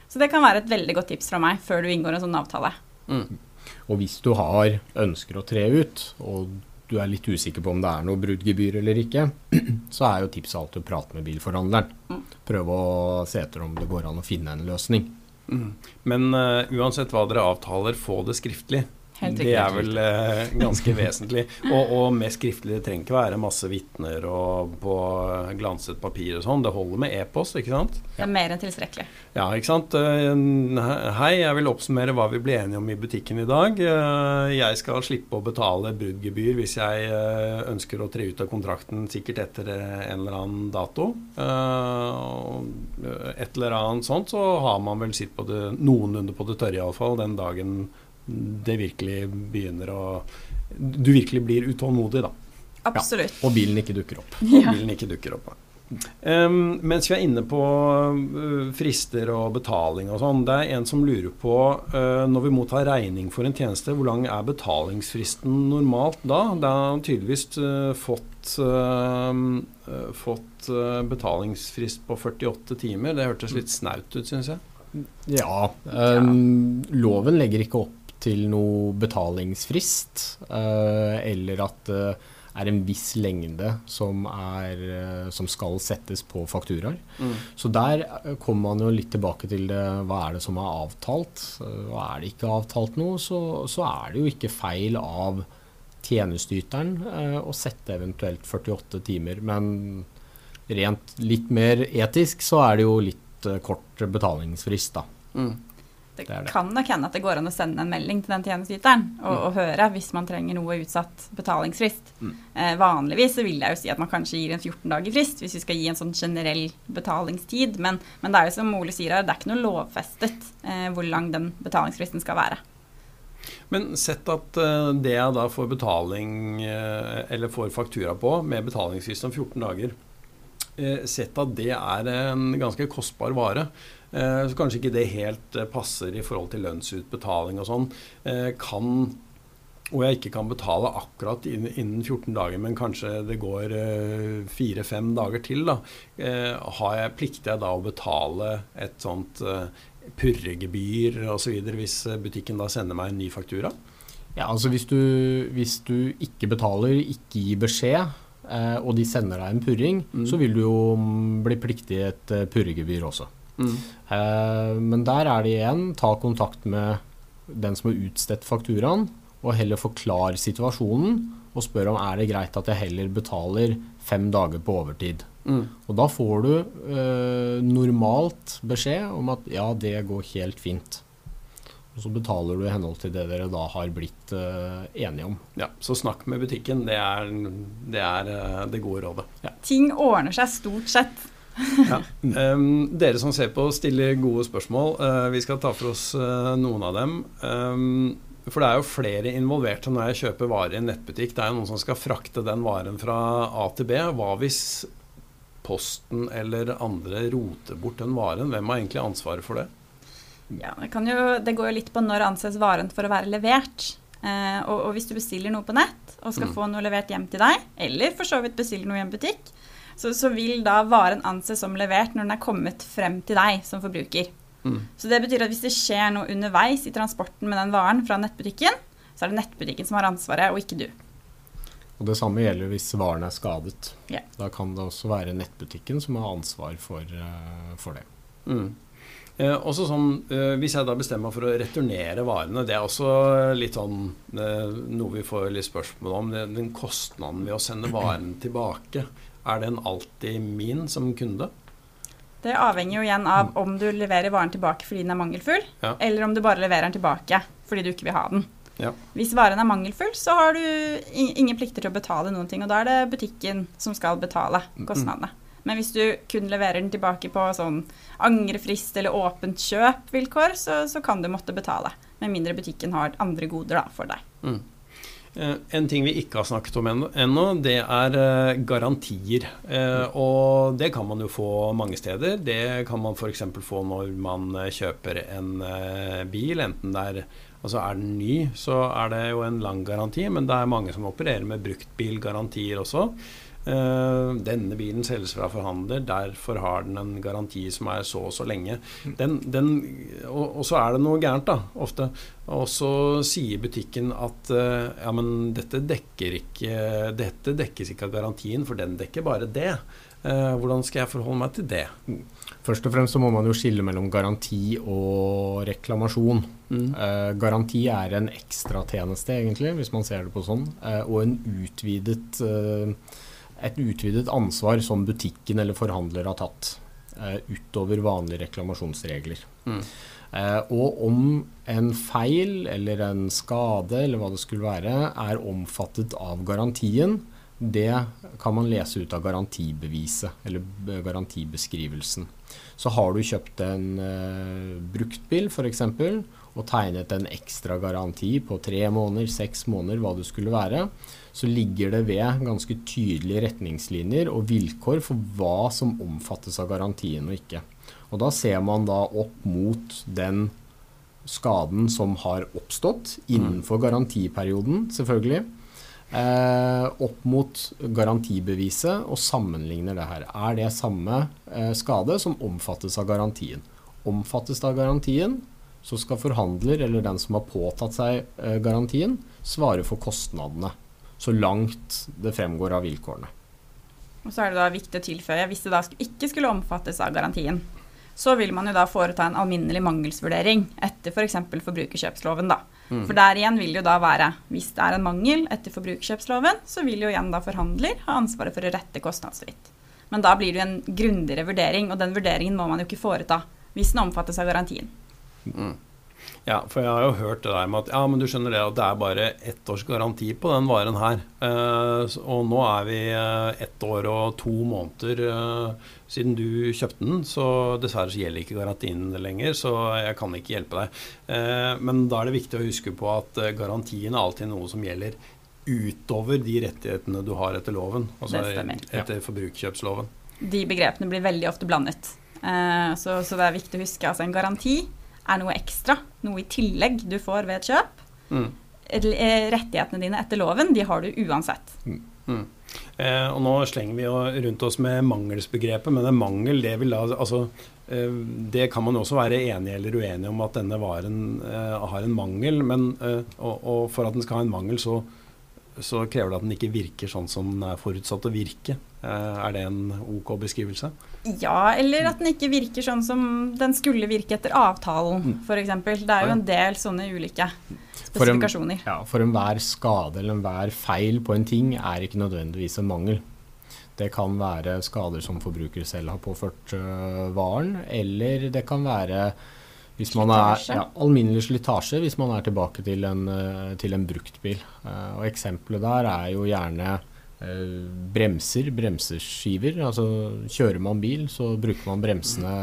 Så det kan være et veldig godt tips fra meg før du inngår en sånn avtale. Mm.
Og hvis du har ønsker å tre ut, og du er litt usikker på om det er noe bruddgebyr eller ikke, så er jo tipset alltid å prate med bilforhandleren. Mm. Prøve å se etter om det går an å finne en løsning.
Mm. Men uh, uansett hva dere avtaler, få det skriftlig.
Helt
det er vel eh, ganske vesentlig. Og, og, med skriftlig. Det trenger ikke være masse vitner og på glanset papir og sånn. Det holder med e-post, ikke sant?
Det er mer enn tilstrekkelig.
Ja, ikke sant. Eh, hei, jeg vil oppsummere hva vi ble enige om i butikken i dag. Eh, jeg skal slippe å betale bruddgebyr hvis jeg eh, ønsker å tre ut av kontrakten sikkert etter en eller annen dato. Et eller annet sånt, så har man vel sitt på det noenlunde på det tørre iallfall den dagen det virkelig begynner å Du virkelig blir utålmodig, da.
Absolutt.
Ja, og bilen ikke dukker opp.
Og bilen ikke dukker opp. Um, mens vi er inne på uh, frister og betaling og sånn, det er en som lurer på uh, når vi mottar regning for en tjeneste, hvor lang er betalingsfristen normalt da? Da har han tydeligvis uh, fått, fått betalingsfrist på 48 timer. Det hørtes litt snaut ut, syns jeg.
Ja. Um, loven legger ikke opp til noe betalingsfrist, uh, eller at det er en viss lengde som, er, uh, som skal settes på fakturaer. Mm. Så der kommer man jo litt tilbake til det, hva er det som er avtalt. Og er det ikke avtalt noe, så, så er det jo ikke feil av tjenesteyteren å sette eventuelt 48 timer. Men rent litt mer etisk så er det jo litt kort betalingsfrist, da. Mm.
Det, det, det, kan nok hende at det går an å sende en melding til den tjenesteyteren og, mm. og, høre hvis man trenger noe utsatt betalingsfrist. Mm. Eh, vanligvis så vil jeg jo si at man kanskje gir en 14 dager frist hvis vi skal gi en sånn generell betalingstid. Men, men det er jo som Ole sier her, det er ikke noe lovfestet eh, hvor lang den betalingsfristen skal være.
Men sett at uh, det jeg da får betaling, uh, eller får faktura på, med betalingsfrist om 14 dager, uh, sett at det er en ganske kostbar vare. Eh, så kanskje ikke det helt eh, passer i forhold til lønnsutbetaling og sånn. Eh, kan og jeg ikke kan betale akkurat innen 14 dager, men kanskje det går fire-fem dager til, da. Har jeg, plikter jeg da å betale et sånt purregebyr osv. hvis butikken da sender meg en ny faktura?
Ja, altså hvis du, hvis du ikke betaler, ikke gir beskjed, og de sender deg en purring, mm. så vil du jo mm, bli pliktig et purregebyr også. Mm. Uh, men der er det igjen ta kontakt med den som har utstedt fakturaen, og heller forklare situasjonen og spør om er det greit at jeg heller betaler fem dager på overtid. Mm. Og da får du eh, normalt beskjed om at ja, det går helt fint. Og så betaler du i henhold til det dere da har blitt uh, enige om.
Ja, Så snakk med butikken. Det er det, er, det gode rådet. Ja.
Ting ordner seg stort sett
ja. Um, dere som ser på, stiller gode spørsmål. Uh, vi skal ta for oss uh, noen av dem. Um, for det er jo flere involverte når jeg kjøper varer i en nettbutikk. Det er jo noen som skal frakte den varen fra A til B. Hva hvis Posten eller andre roter bort den varen? Hvem har egentlig ansvaret for det?
Ja, det, jo, det går jo litt på når anses varen for å være levert. Eh, og, og, hvis du bestiller noe på nett og skal mm. få noe levert hjem til deg, eller for så vidt bestiller noe i en butikk, så, så, vil da varen anses som levert når den er kommet frem til deg som forbruker. Mm. Så det betyr at hvis det skjer noe underveis i transporten med den varen fra nettbutikken, så er det nettbutikken som har ansvaret, og ikke du.
Og Det samme gjelder hvis varen er skadet.
Yeah.
Da kan det også være nettbutikken som har ansvar for, uh, for det.
Mm. Eh, også sånn, eh, Hvis jeg da bestemmer meg for å returnere varene, det er også litt sånn eh, noe vi får litt spørsmål om. Det, den kostnaden ved å sende varen tilbake. Er den alltid min som kunde?
Det avhenger jo igjen av om du leverer varen tilbake fordi den er mangelfull, ja. eller om du bare leverer den tilbake fordi du ikke vil ha den. Ja. Hvis varen er mangelfull, så har du ingen plikter til å betale noen ting. Og da er det butikken som skal betale kostnadene. Men hvis du kun leverer den tilbake på sånn angrefrist eller åpent kjøp-vilkår, så, så, kan du måtte betale. Med mindre butikken har andre goder da, for deg. Mm.
Eh, en ting vi ikke har snakket om ennå, det er eh, garantier. Eh, og det kan man jo få mange steder. Det kan man f.eks. få når man kjøper en bil, enten det er Altså er den ny, så er det jo en lang garanti, men det er mange som opererer med bruktbilgarantier også. Uh, denne bilen selges fra forhandler, derfor har den en garanti som er så og så lenge. Den, den, og, og, så er det noe gærent, da, ofte. Og så sier butikken at uh, ja, men dette dekker ikke Dette dekkes ikke av garantien, for den dekker bare det. Uh, hvordan skal jeg forholde meg til det?
Først og fremst så må man jo skille mellom garanti og reklamasjon. Mm. Eh, garanti er en ekstratjeneste, egentlig, hvis man ser det på sånn, eh, og en utvidet, eh, et utvidet ansvar som butikken eller forhandler har tatt, eh, utover vanlige reklamasjonsregler. Mm. Eh, og om en feil eller en skade eller hva det skulle være, er omfattet av garantien, det kan man lese ut av garantibeviset, eller garantibeskrivelsen. Så har du kjøpt en uh, bruktbil f.eks. og tegnet en ekstra garanti på tre måneder, seks måneder, hva det skulle være, så ligger det ved ganske tydelige retningslinjer og vilkår for hva som omfattes av garantien og ikke. Og da ser man da opp mot den skaden som har oppstått innenfor garantiperioden, selvfølgelig eh, opp mot garantibeviset og sammenligner det her. Er det samme eh, skade som omfattes av garantien? Omfattes det av garantien, så skal forhandler eller den som har påtatt seg eh, garantien, svare for kostnadene. Så langt det fremgår av vilkårene.
Og så er det da viktig å tilføye hvis det da ikke skulle omfattes av garantien, så vil man jo da foreta en alminnelig mangelsvurdering etter f.eks. For forbrukerkjøpsloven. da. Mm. For der igjen vil det jo da være, hvis det er en mangel etter forbrukerkjøpsloven, så vil jo igjen da forhandler ha ansvaret for å rette kostnadsfritt. Men da blir det jo en grundigere vurdering, og den vurderingen må man jo ikke foreta hvis den omfattes av garantien.
Mm. Ja, for jeg har jo hørt det der med at ja, men du skjønner det at det er bare ett års garanti på den varen her. Eh, og nå er vi uh, ett år og to måneder eh, siden du kjøpte den, så dessverre så gjelder ikke garantien lenger, så jeg kan ikke hjelpe deg. men da er det viktig å huske på at garantien er alltid noe som gjelder utover de rettighetene du har etter loven. Altså etter forbrukerkjøpsloven.
De begrepene blir veldig ofte blandet. Så, så det er viktig å huske. Altså en garanti er noe ekstra, noe i tillegg du får ved et kjøp. Mm. Eh, rettighetene dine etter loven, de har du uansett. Mm.
Mm. Eh, og nå slenger vi jo rundt oss med mangelsbegrepet, men en mangel, det vil da altså eh, Det kan man jo også være enig eller uenig om at denne varen eh, har en mangel, men eh, og, og, for at den skal ha en mangel, så, så krever det at den ikke virker sånn som den er forutsatt å virke. Eh, er det en OK beskrivelse?
Ja, eller at den ikke virker sånn som den skulle virke etter avtalen, mm. f.eks. Det er jo en del sånne ulike spesifikasjoner.
For, en, ja, for enhver skade eller enhver feil på en ting er ikke nødvendigvis en mangel. Det kan være skader som forbruker selv har påført uh, varen, eller det kan være hvis man er, ja, alminnelig slitasje hvis man er tilbake til en, uh, til en bruktbil. Uh, og Eksempelet der er jo gjerne bremser, bremseskiver. Altså kjører man bil, så bruker man bremsene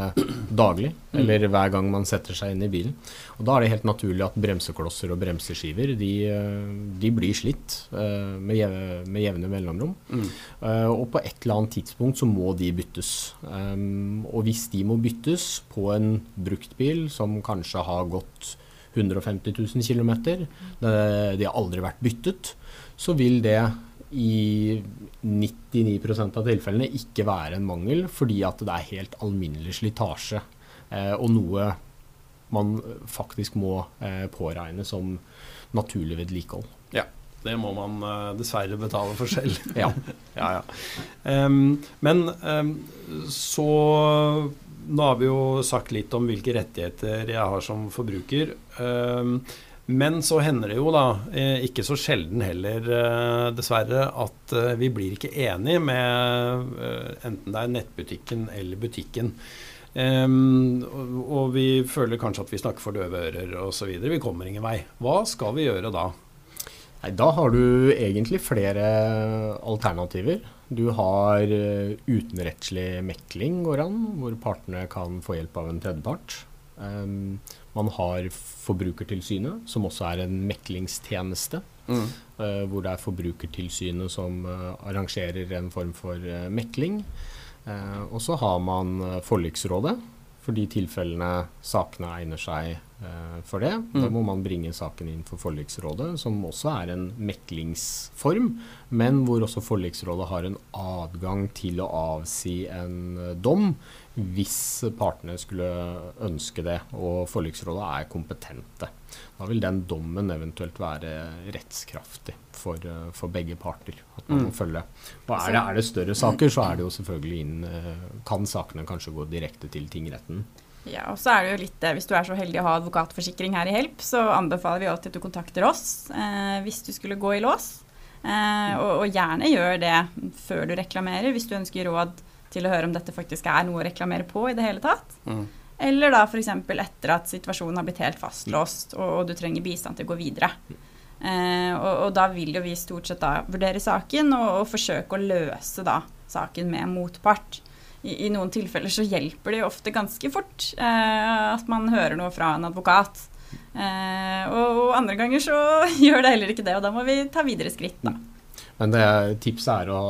daglig, mm. eller hver gang man setter seg inn i bilen. Og da er det helt naturlig at bremseklosser og bremseskiver de, eh, de blir slitt uh, med, jevne, med, jevne mellomrom. Mm. Og på et eller annet tidspunkt så må de byttes. Og hvis de må byttes på en bruktbil som kanskje har gått 150 000 km, de har aldri vært byttet, så vil det i 99% av tilfellene ikke være en mangel, fordi at det er helt alminnelig slitasje. Eh, og noe man faktisk må eh, påregne som naturlig vedlikehold.
Ja, det må man uh, dessverre betale for selv. ja. ja, ja. Men så Nå har vi jo sagt litt om hvilke rettigheter jeg har som forbruker. Um, men så hender det jo, da, eh, ikke så sjelden heller, eh, dessverre, at eh, vi blir ikke enige med enten det er nettbutikken eller butikken. Um, og vi føler kanskje at vi snakker for døve ører osv. Vi kommer ingen vei. Hva skal vi gjøre da?
Nei, da har du egentlig flere alternativer. Du har utenrettslig mekling går an, hvor partene kan få hjelp av en tredjepart. Um, man har Forbrukertilsynet, som også er en meklingstjeneste. Mm. Uh, hvor det er Forbrukertilsynet som uh, arrangerer en form for uh, mekling. og så har man forliksrådet, for de tilfellene sakene egner seg for det. Mm. Da må man bringe saken inn for forliksrådet, som også er en meklingsform, men hvor også forliksrådet har en adgang til å avsi en dom hvis partene skulle ønske det, og forliksrådet er kompetente. Da vil den dommen eventuelt være rettskraftig for, eh, for begge parter. At man mm. må følge. Og er det, er det, større saker, så er det jo selvfølgelig inn, kan sakene kanskje gå direkte til tingretten.
Ja, og så er det jo litt Hvis du er så heldig å ha advokatforsikring her i Help, så anbefaler vi alltid at du kontakter oss eh, hvis du skulle gå i lås. Eh, og, og, gjerne gjør det før du reklamerer, hvis du ønsker råd til å høre om dette faktisk er noe å reklamere på i det hele tatt. Mm. Eller da f.eks. etter at situasjonen har blitt helt fastlåst og, og du trenger bistand til å gå videre. Eh, og, og, da vil jo vi stort sett da vurdere saken og, og forsøke å løse da saken med motpart i, i, noen tilfeller så hjelper det jo ofte ganske fort eh, at man hører noe fra en advokat. Eh, og, og, andre ganger så gjør det heller ikke det, og da må vi ta videre skritt, da.
Men det tipset er å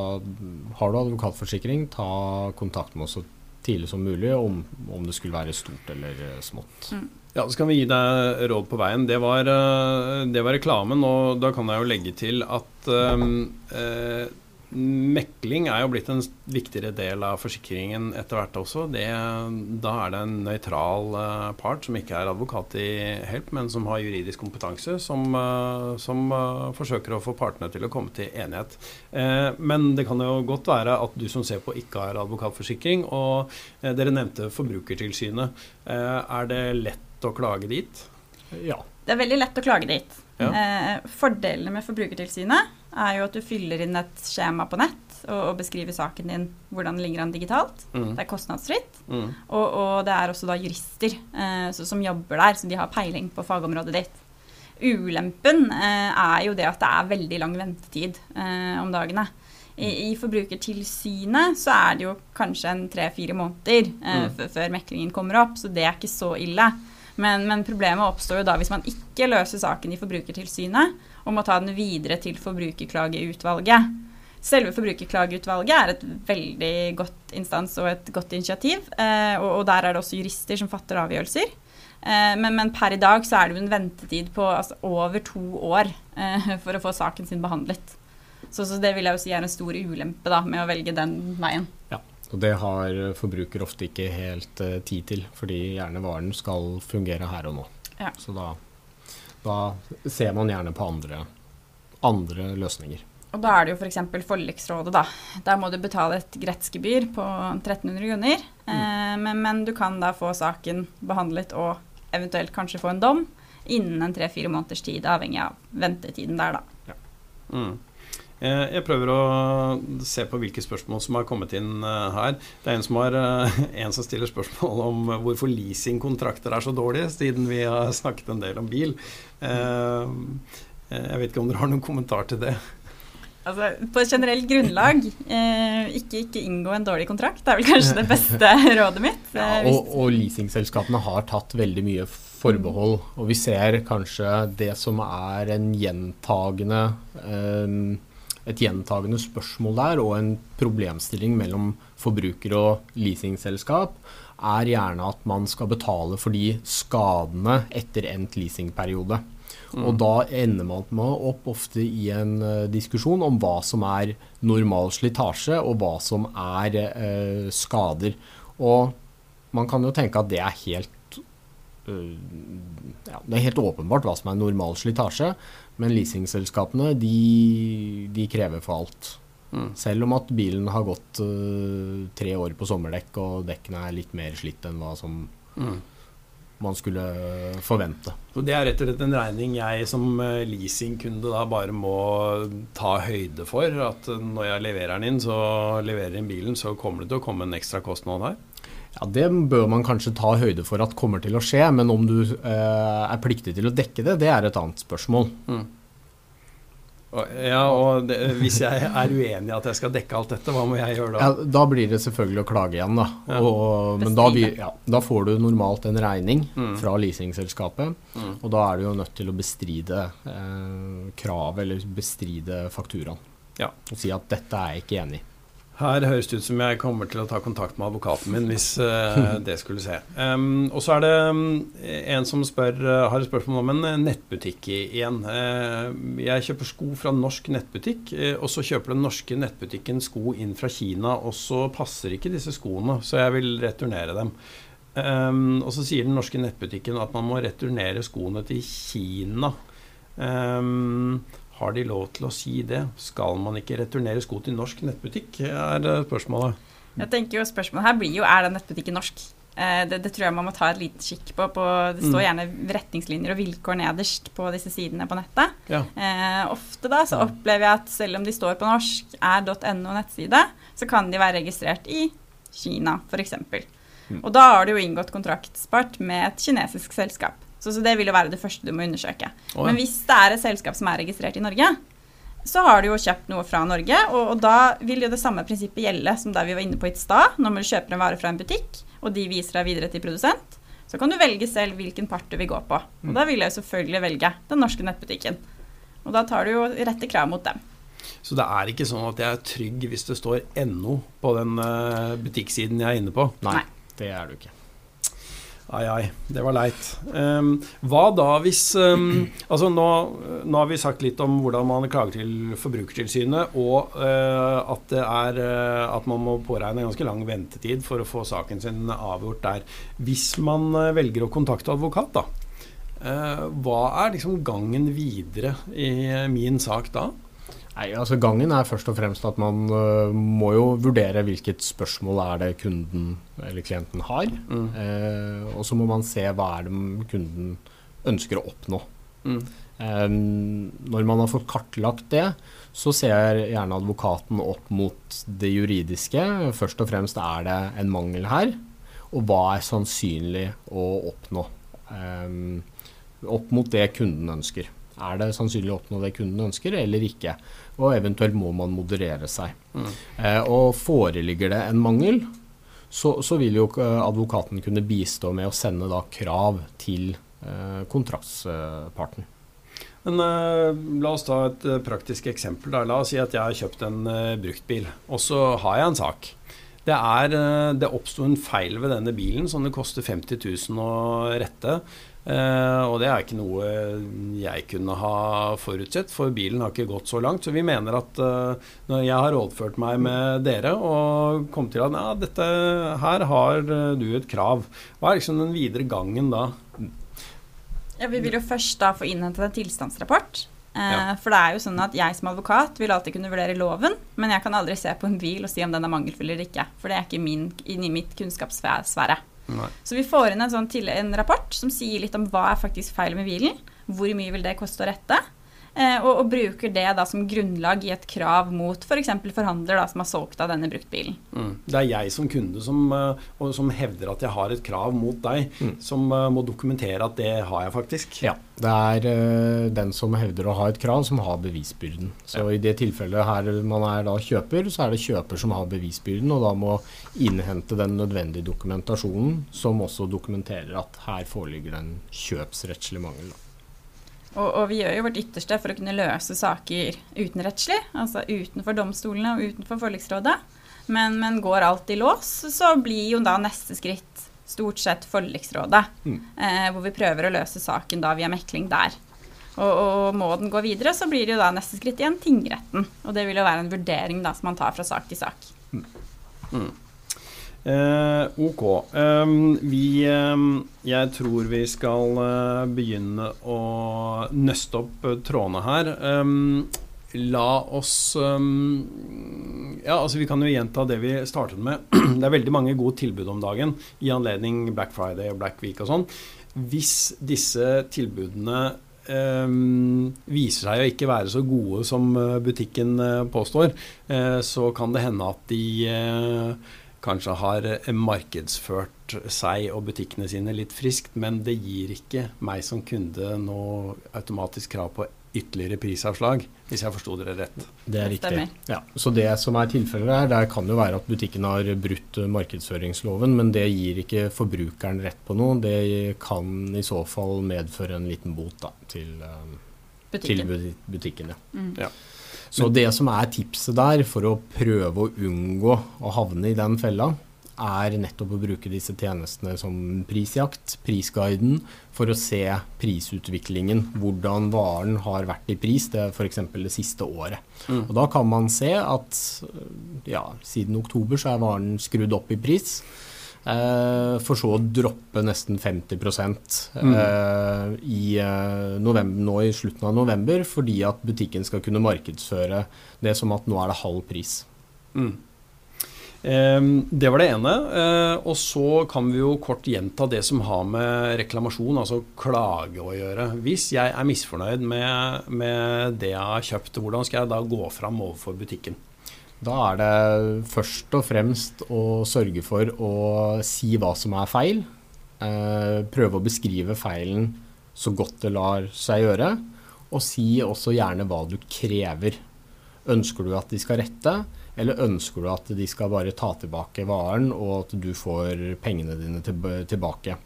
Har du advokatforsikring, ta kontakt med oss så tidlig som mulig om, om det skulle være stort eller eh, smått. Mm.
Ja, Så kan vi gi deg råd på veien. Det var, eh, det var reklamen. Og da kan jeg jo legge til at um, eh, Mekling er jo blitt en viktigere del av forsikringen etter hvert også. Det, da er det en nøytral uh, part som ikke er advokat i Help, men som har juridisk kompetanse, som, uh, som uh, forsøker å få partene til å komme til enighet. men det kan jo godt være at du som ser på ikke har advokatforsikring, og dere nevnte Forbrukertilsynet. er det lett å klage dit?
Ja.
Det er veldig lett å klage dit. Ja. fordelene med Forbrukertilsynet er jo at du fyller inn et skjema på nett og, og beskriver saken din, hvordan det ligger an digitalt. Mm. Det er kostnadsfritt. Mm. Og, og, det er også da jurister eh, som jobber der, så de har peiling på fagområdet ditt. Ulempen eh, er jo det at det er veldig lang ventetid eh, om dagene. I, I, Forbrukertilsynet så er det jo kanskje en tre-fire måneder eh, mm. før meklingen kommer opp, så det er ikke så ille. Men, men, problemet oppstår jo da hvis man ikke løser saken i Forbrukertilsynet, og må ta den videre til Forbrukerklageutvalget. Selve Forbrukerklageutvalget er et veldig godt instans og et godt initiativ. Eh, og, der er det også jurister som fatter avgjørelser. Eh, men, men, per i dag så er det jo en ventetid på altså, over to år eh, for å få saken sin behandlet. Så, så, det vil jeg jo si er en stor ulempe da, med å velge den veien.
Ja. Og det har forbruker ofte ikke helt tid til, fordi gjerne varen skal fungere her og nå. Ja. Så da, da, ser man gjerne på andre, andre løsninger.
Og da er det jo f.eks. For forliksrådet, da. Der må du betale et gretsgebyr på 1300 kroner. Mm. Eh, men, men, du kan da få saken behandlet og eventuelt kanskje få en dom innen en tre-fire måneders tid, avhengig av ventetiden der, da. Ja. Mm.
Eh, jeg prøver å se på hvilke spørsmål som har kommet inn eh, her. Det er en som, har, eh, en som stiller spørsmål om hvorfor leasingkontrakter er så dårlige, siden vi har snakket en del om bil. Jeg vet ikke om dere har noen kommentar til det?
Altså, på et generelt grunnlag, eh, ikke, ikke, inngå en dårlig kontrakt. Det er vel kanskje det beste rådet mitt.
Ja, og, og leasingselskapene har tatt veldig mye forbehold. Og vi ser kanskje det som er en gjentagende eh, et gjentagende spørsmål der, og en problemstilling mellom forbruker og leasingselskap, er gjerne at man skal betale for de skadene etter endt leasingperiode. Mm. Og da ender man opp ofte i en uh, diskusjon om hva som er normal slitasje, og hva som er uh, skader. Og man kan jo tenke at det er helt uh, ja, Det er helt åpenbart hva som er normal slitasje. Men leasingselskapene, de, de krever for alt. Mm. Selv om at bilen har gått uh, tre år på sommerdekk, og dekkene er litt mer slitt enn hva som mm. man skulle forvente.
Så Det er rett og slett en regning jeg som eh, leasingkunde da bare må ta høyde for. At når jeg leverer den inn, så leverer inn bilen, så kommer det til å komme en ekstra kostnad her?
Ja, Det bør man kanskje ta høyde for at kommer til å skje, men om du eh, er pliktig til å dekke det, det er et annet spørsmål. Mm.
Ja, og det, Hvis jeg er uenig i at jeg skal dekke alt dette, hva må jeg gjøre da?
Ja, da blir det selvfølgelig å klage igjen, da. Ja. Og, men da, ja, da, får du normalt en regning mm. fra leasingselskapet, mm. og da er du jo nødt til å bestride eh, kravet eller bestride fakturaen. Ja. Og si at dette er jeg ikke enig i.
Her høres det ut som jeg kommer til å ta kontakt med advokaten min hvis uh, det skulle se. Um, og så er det um, en som spør, uh, har et spørsmål om en uh, nettbutikk igjen. jeg kjøper sko fra norsk nettbutikk, og så kjøper den norske nettbutikken sko inn fra Kina, og så passer ikke disse skoene, så jeg vil returnere dem. Um, og så sier den norske nettbutikken at man må returnere skoene til Kina. Um, har de lov til å si det? Skal man ikke returnere sko til norsk nettbutikk, er spørsmålet.
Jeg tenker jo Spørsmålet her blir jo er den nettbutikken norsk. Eh, det, det, tror jeg man må ta et liten kikk på, på. Det står mm. gjerne retningslinjer og vilkår nederst på disse sidene på nettet. Ja. Eh, ofte da så opplever jeg at selv om de står på norsk, er .no nettside, så kan de være registrert i Kina f.eks. Mm. Og da har du jo inngått kontraktspart med et kinesisk selskap. Så, så, det vil jo være det første du må undersøke. Oh, ja. Men hvis det er et selskap som er registrert i Norge, så har du jo kjøpt noe fra Norge, og, og, da vil jo det samme prinsippet gjelde som der vi var inne på i stad. Når du kjøper en vare fra en butikk, og de viser deg videre til produsent, så kan du velge selv hvilken part du vil gå på. Og mm. da vil jeg jo selvfølgelig velge den norske nettbutikken. Og da tar du jo rette krav mot dem.
Så det er ikke sånn at jeg er trygg hvis det står NO på den eh, butikksiden jeg er inne på?
Nei, det er du ikke.
Ai, ai, det var leit. Um, hva da hvis um, Altså, nå, nå, har vi sagt litt om hvordan man klager til Forbrukertilsynet, og uh, at, det er, uh, at man må påregne ganske lang ventetid for å få saken sin avgjort der. Hvis man uh, velger å kontakte advokat, da, hva er liksom gangen videre i min sak da?
Nei, altså Gangen er først og fremst at man uh, må jo vurdere hvilket spørsmål er det kunden eller klienten har. Mm. Uh, og så må man se hva er det kunden ønsker å oppnå. Mm. Um, når man har fått kartlagt det, så ser gjerne advokaten opp mot det juridiske. Først og fremst er det en mangel her, og hva er sannsynlig å oppnå. Um, opp mot det kunden ønsker. Er det sannsynlig å oppnå det kunden ønsker, eller ikke? Og eventuelt må man moderere seg. Mm. Eh, og foreligger det en mangel, så, så, vil jo eh, advokaten kunne bistå med å sende da krav til eh, kontraktsparten.
Men uh, La oss ta et praktisk eksempel. Da. La oss si at jeg har kjøpt en bruktbil, og så har jeg en sak. Det, er, det oppsto en feil ved denne bilen som det koster 50 000 å rette. Uh, og det er ikke noe jeg kunne ha forutsett, for bilen har ikke gått så langt. Så vi mener at uh, når jeg har rådført meg med dere og kommet til at ja, dette her har du et krav, hva er liksom den videre gangen da?
Ja, Vi vil jo først da få innhentet en tilstandsrapport. Uh, ja. For det er jo sånn at jeg som advokat vil alltid kunne vurdere loven, men jeg kan aldri se på en bil og si om den er mangelfull eller ikke. For det er ikke min, inni mitt kunnskapssfære. Nei. Så vi får inn en, sånn til, en rapport som sier litt om hva er faktisk feil med bilen. Hvor mye vil det koste å rette? Eh, og, og, bruker det da som grunnlag i et krav mot f.eks. For forhandler da, som har solgt av denne bruktbilen.
Mm. Det er jeg som kunde som, uh, som, hevder at jeg har et krav mot deg, mm. som uh, må dokumentere at det har jeg faktisk.
Ja, det er uh, den som hevder å ha et krav, som har bevisbyrden. Så ja. i det tilfellet her man er da kjøper, så er det kjøper som har bevisbyrden, og da må innhente den nødvendige dokumentasjonen, som også dokumenterer at her foreligger det en kjøpsrettslig mangel. Da.
Og, og, vi gjør jo vårt ytterste for å kunne løse saker utenrettslig, altså utenfor domstolene og utenfor forliksrådet. Men, men, går alt i lås, så blir jo da neste skritt stort sett forliksrådet. Mm. Eh, hvor vi prøver å løse saken da via mekling der. Og, og, må den gå videre, så blir det jo da neste skritt igjen tingretten. Og det vil jo være en vurdering da som man tar fra sak til sak. Mm. Mm.
Eh, ok. Um, vi um, Jeg tror vi skal uh, begynne å nøste opp uh, trådene her. Um, la oss Ja, altså vi kan jo gjenta det vi startet med. det er veldig mange gode tilbud om dagen i anledning Black Friday og Black Week og sånn. Hvis disse tilbudene viser seg å ikke være så gode som butikken påstår, så kan det hende at de kanskje har eh, markedsført seg og butikkene sine litt friskt, men det gir ikke meg som kunde noe automatisk krav på ytterligere prisavslag, hvis jeg forsto dere rett.
Det er riktig. Ja, så det som er tilfellet her, der kan jo være at butikken har brutt markedsføringsloven, men det gir ikke forbrukeren rett på noe. Det kan i så fall medføre en liten bot da, til, eh, butikken. til butikken. Ja. Mm. ja. Så det som er tipset der for å prøve å unngå å havne i den fella, er nettopp å bruke disse tjenestene som prisjakt, prisguiden, for å se prisutviklingen. Hvordan varen har vært i pris det f.eks. det siste året. Mm. Og Da kan man se at ja, siden oktober så er varen skrudd opp i pris. Eh, for så å droppe nesten 50 mm. eh, i, eh, november, nå i slutten av november, fordi at butikken skal kunne markedsføre det som at nå er det halv pris. Mm.
Det var det ene. Og så kan vi jo kort gjenta det som har med reklamasjon, altså klage å gjøre. Hvis jeg er misfornøyd med, med det jeg har kjøpt, hvordan skal jeg da gå fram overfor butikken?
Da er det først og fremst å sørge for å si hva som er feil. Eh, prøve å beskrive feilen så godt det lar seg gjøre. Og si også gjerne hva du krever. Ønsker du at de skal rette? Eller ønsker du at de skal bare ta tilbake varen, og at du får pengene dine tilbake?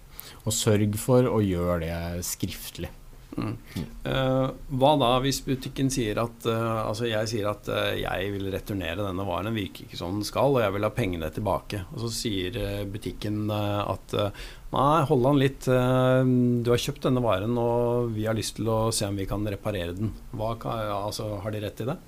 Og sørg for å gjøre det skriftlig.
Uh, hva da hvis butikken sier at uh, Altså jeg sier at uh, jeg vil returnere denne varen, den virker ikke som den skal, og jeg vil ha pengene tilbake. Og så sier butikken at nei, hold an litt, du har kjøpt denne varen og vi har lyst til å se om vi kan reparere den. Hva, altså, har de rett i det?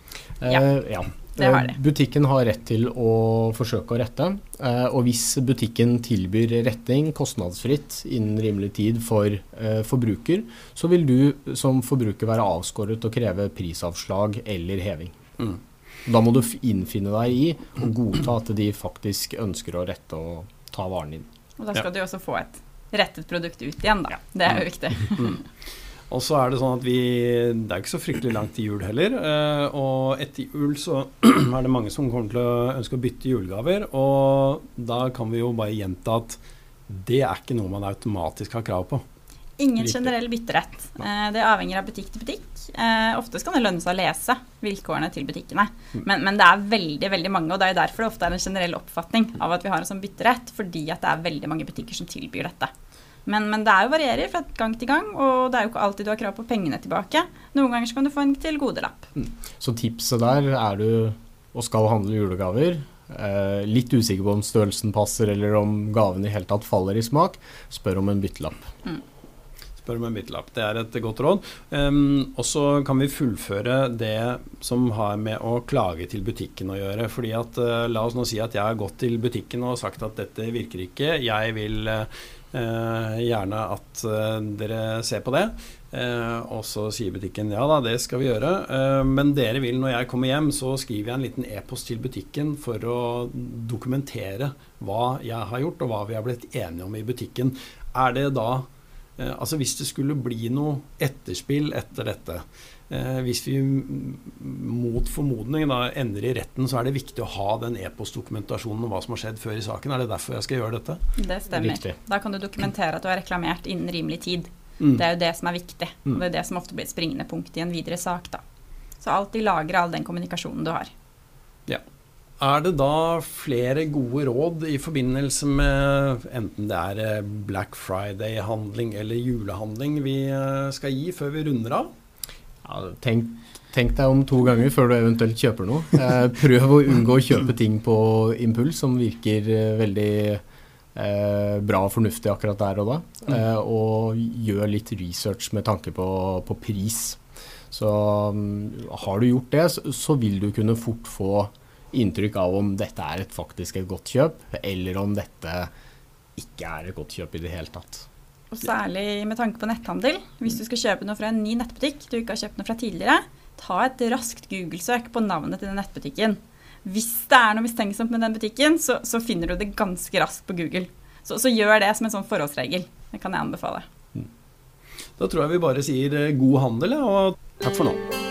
Ja. ja. Det har de. Butikken har rett til å forsøke å rette. Eh, og hvis butikken tilbyr retting kostnadsfritt innen rimelig tid for eh, forbruker, så vil du som forbruker være avskåret å kreve prisavslag eller heving. Mm. Da må du innfinne deg i og godta at de faktisk ønsker å rette og ta varen din.
Og da skal ja. du også få et rettet produkt ut igjen, da. Det er jo mm. viktig. Mm.
Og så er det sånn at vi Det er ikke så fryktelig langt til jul heller. Eh, og etter jul så er det mange som kommer til å ønske å bytte julegaver. Og da kan vi jo bare gjenta at det er ikke noe man automatisk har krav på.
Ingen generell bytterett. Eh, det avhenger av butikk til butikk. Eh, ofte kan det lønne seg å lese vilkårene til butikkene. Men, men, det er veldig veldig mange, og det er derfor det ofte er en generell oppfatning av at vi har en sånn bytterett, fordi at det er veldig mange butikker som tilbyr dette. Men, men, det er jo varierer fra gang til gang, og det er jo ikke alltid du har krav på pengene tilbake. Noen ganger så kan du få en tilgodelapp. Mm.
Så tipset der er du og skal handle julegaver. Eh, litt usikker på om størrelsen passer, eller om gaven i hele tatt faller i smak. Spør om en byttelapp. Mm.
Spør om en byttelapp. Det er et godt råd. Um, og så kan vi fullføre det som har med å klage til butikken å gjøre. fordi at, uh, La oss nå si at jeg har gått til butikken og sagt at dette virker ikke. Jeg vil uh, gjerne at uh, dere ser på det. Og så sier butikken ja da, det skal vi gjøre. men dere vil når jeg kommer hjem, så skriver jeg en liten e-post til butikken for å dokumentere hva jeg har gjort, og hva vi har blitt enige om i butikken. Er det da Altså hvis det skulle bli noe etterspill etter dette, Eh, hvis vi mot formodning da ender i retten, så er det viktig å ha den e-postdokumentasjonen om hva som har skjedd før i saken. Er det derfor jeg skal gjøre dette?
Det stemmer. Riktig. Da kan du dokumentere at du har reklamert innen rimelig tid. Mm. Det er jo det som er viktig. Og mm. det er det som ofte blir et springende punkt i en videre sak. da. Så alltid lagre all den kommunikasjonen du har.
Er det da flere gode råd i forbindelse med enten det er eh, Black Friday-handling eller julehandling vi eh, skal gi før vi runder av?
Ja, tenk, tenk, deg om to ganger før du eventuelt kjøper noe. Eh, prøv å unngå å kjøpe ting på impuls som virker eh, veldig eh, bra og fornuftig akkurat der og da. Mm. Eh, og gjør litt research med tanke på, på pris. Så um, har du gjort det, så, så, vil du kunne fort få inntrykk av om dette er et, faktisk et godt kjøp, eller om dette ikke er et godt kjøp i det hele tatt.
Og særlig med tanke på netthandel. Hvis du skal kjøpe noe fra en ny nettbutikk du ikke har kjøpt noe fra tidligere, ta et raskt Google-søk på navnet til den nettbutikken. Hvis det er noe mistenksomt med den butikken, så, så finner du det ganske raskt på Google. Så, så, gjør det som en sånn forholdsregel. Det kan jeg anbefale.
Da tror jeg vi bare sier eh, god handel, og takk for nå.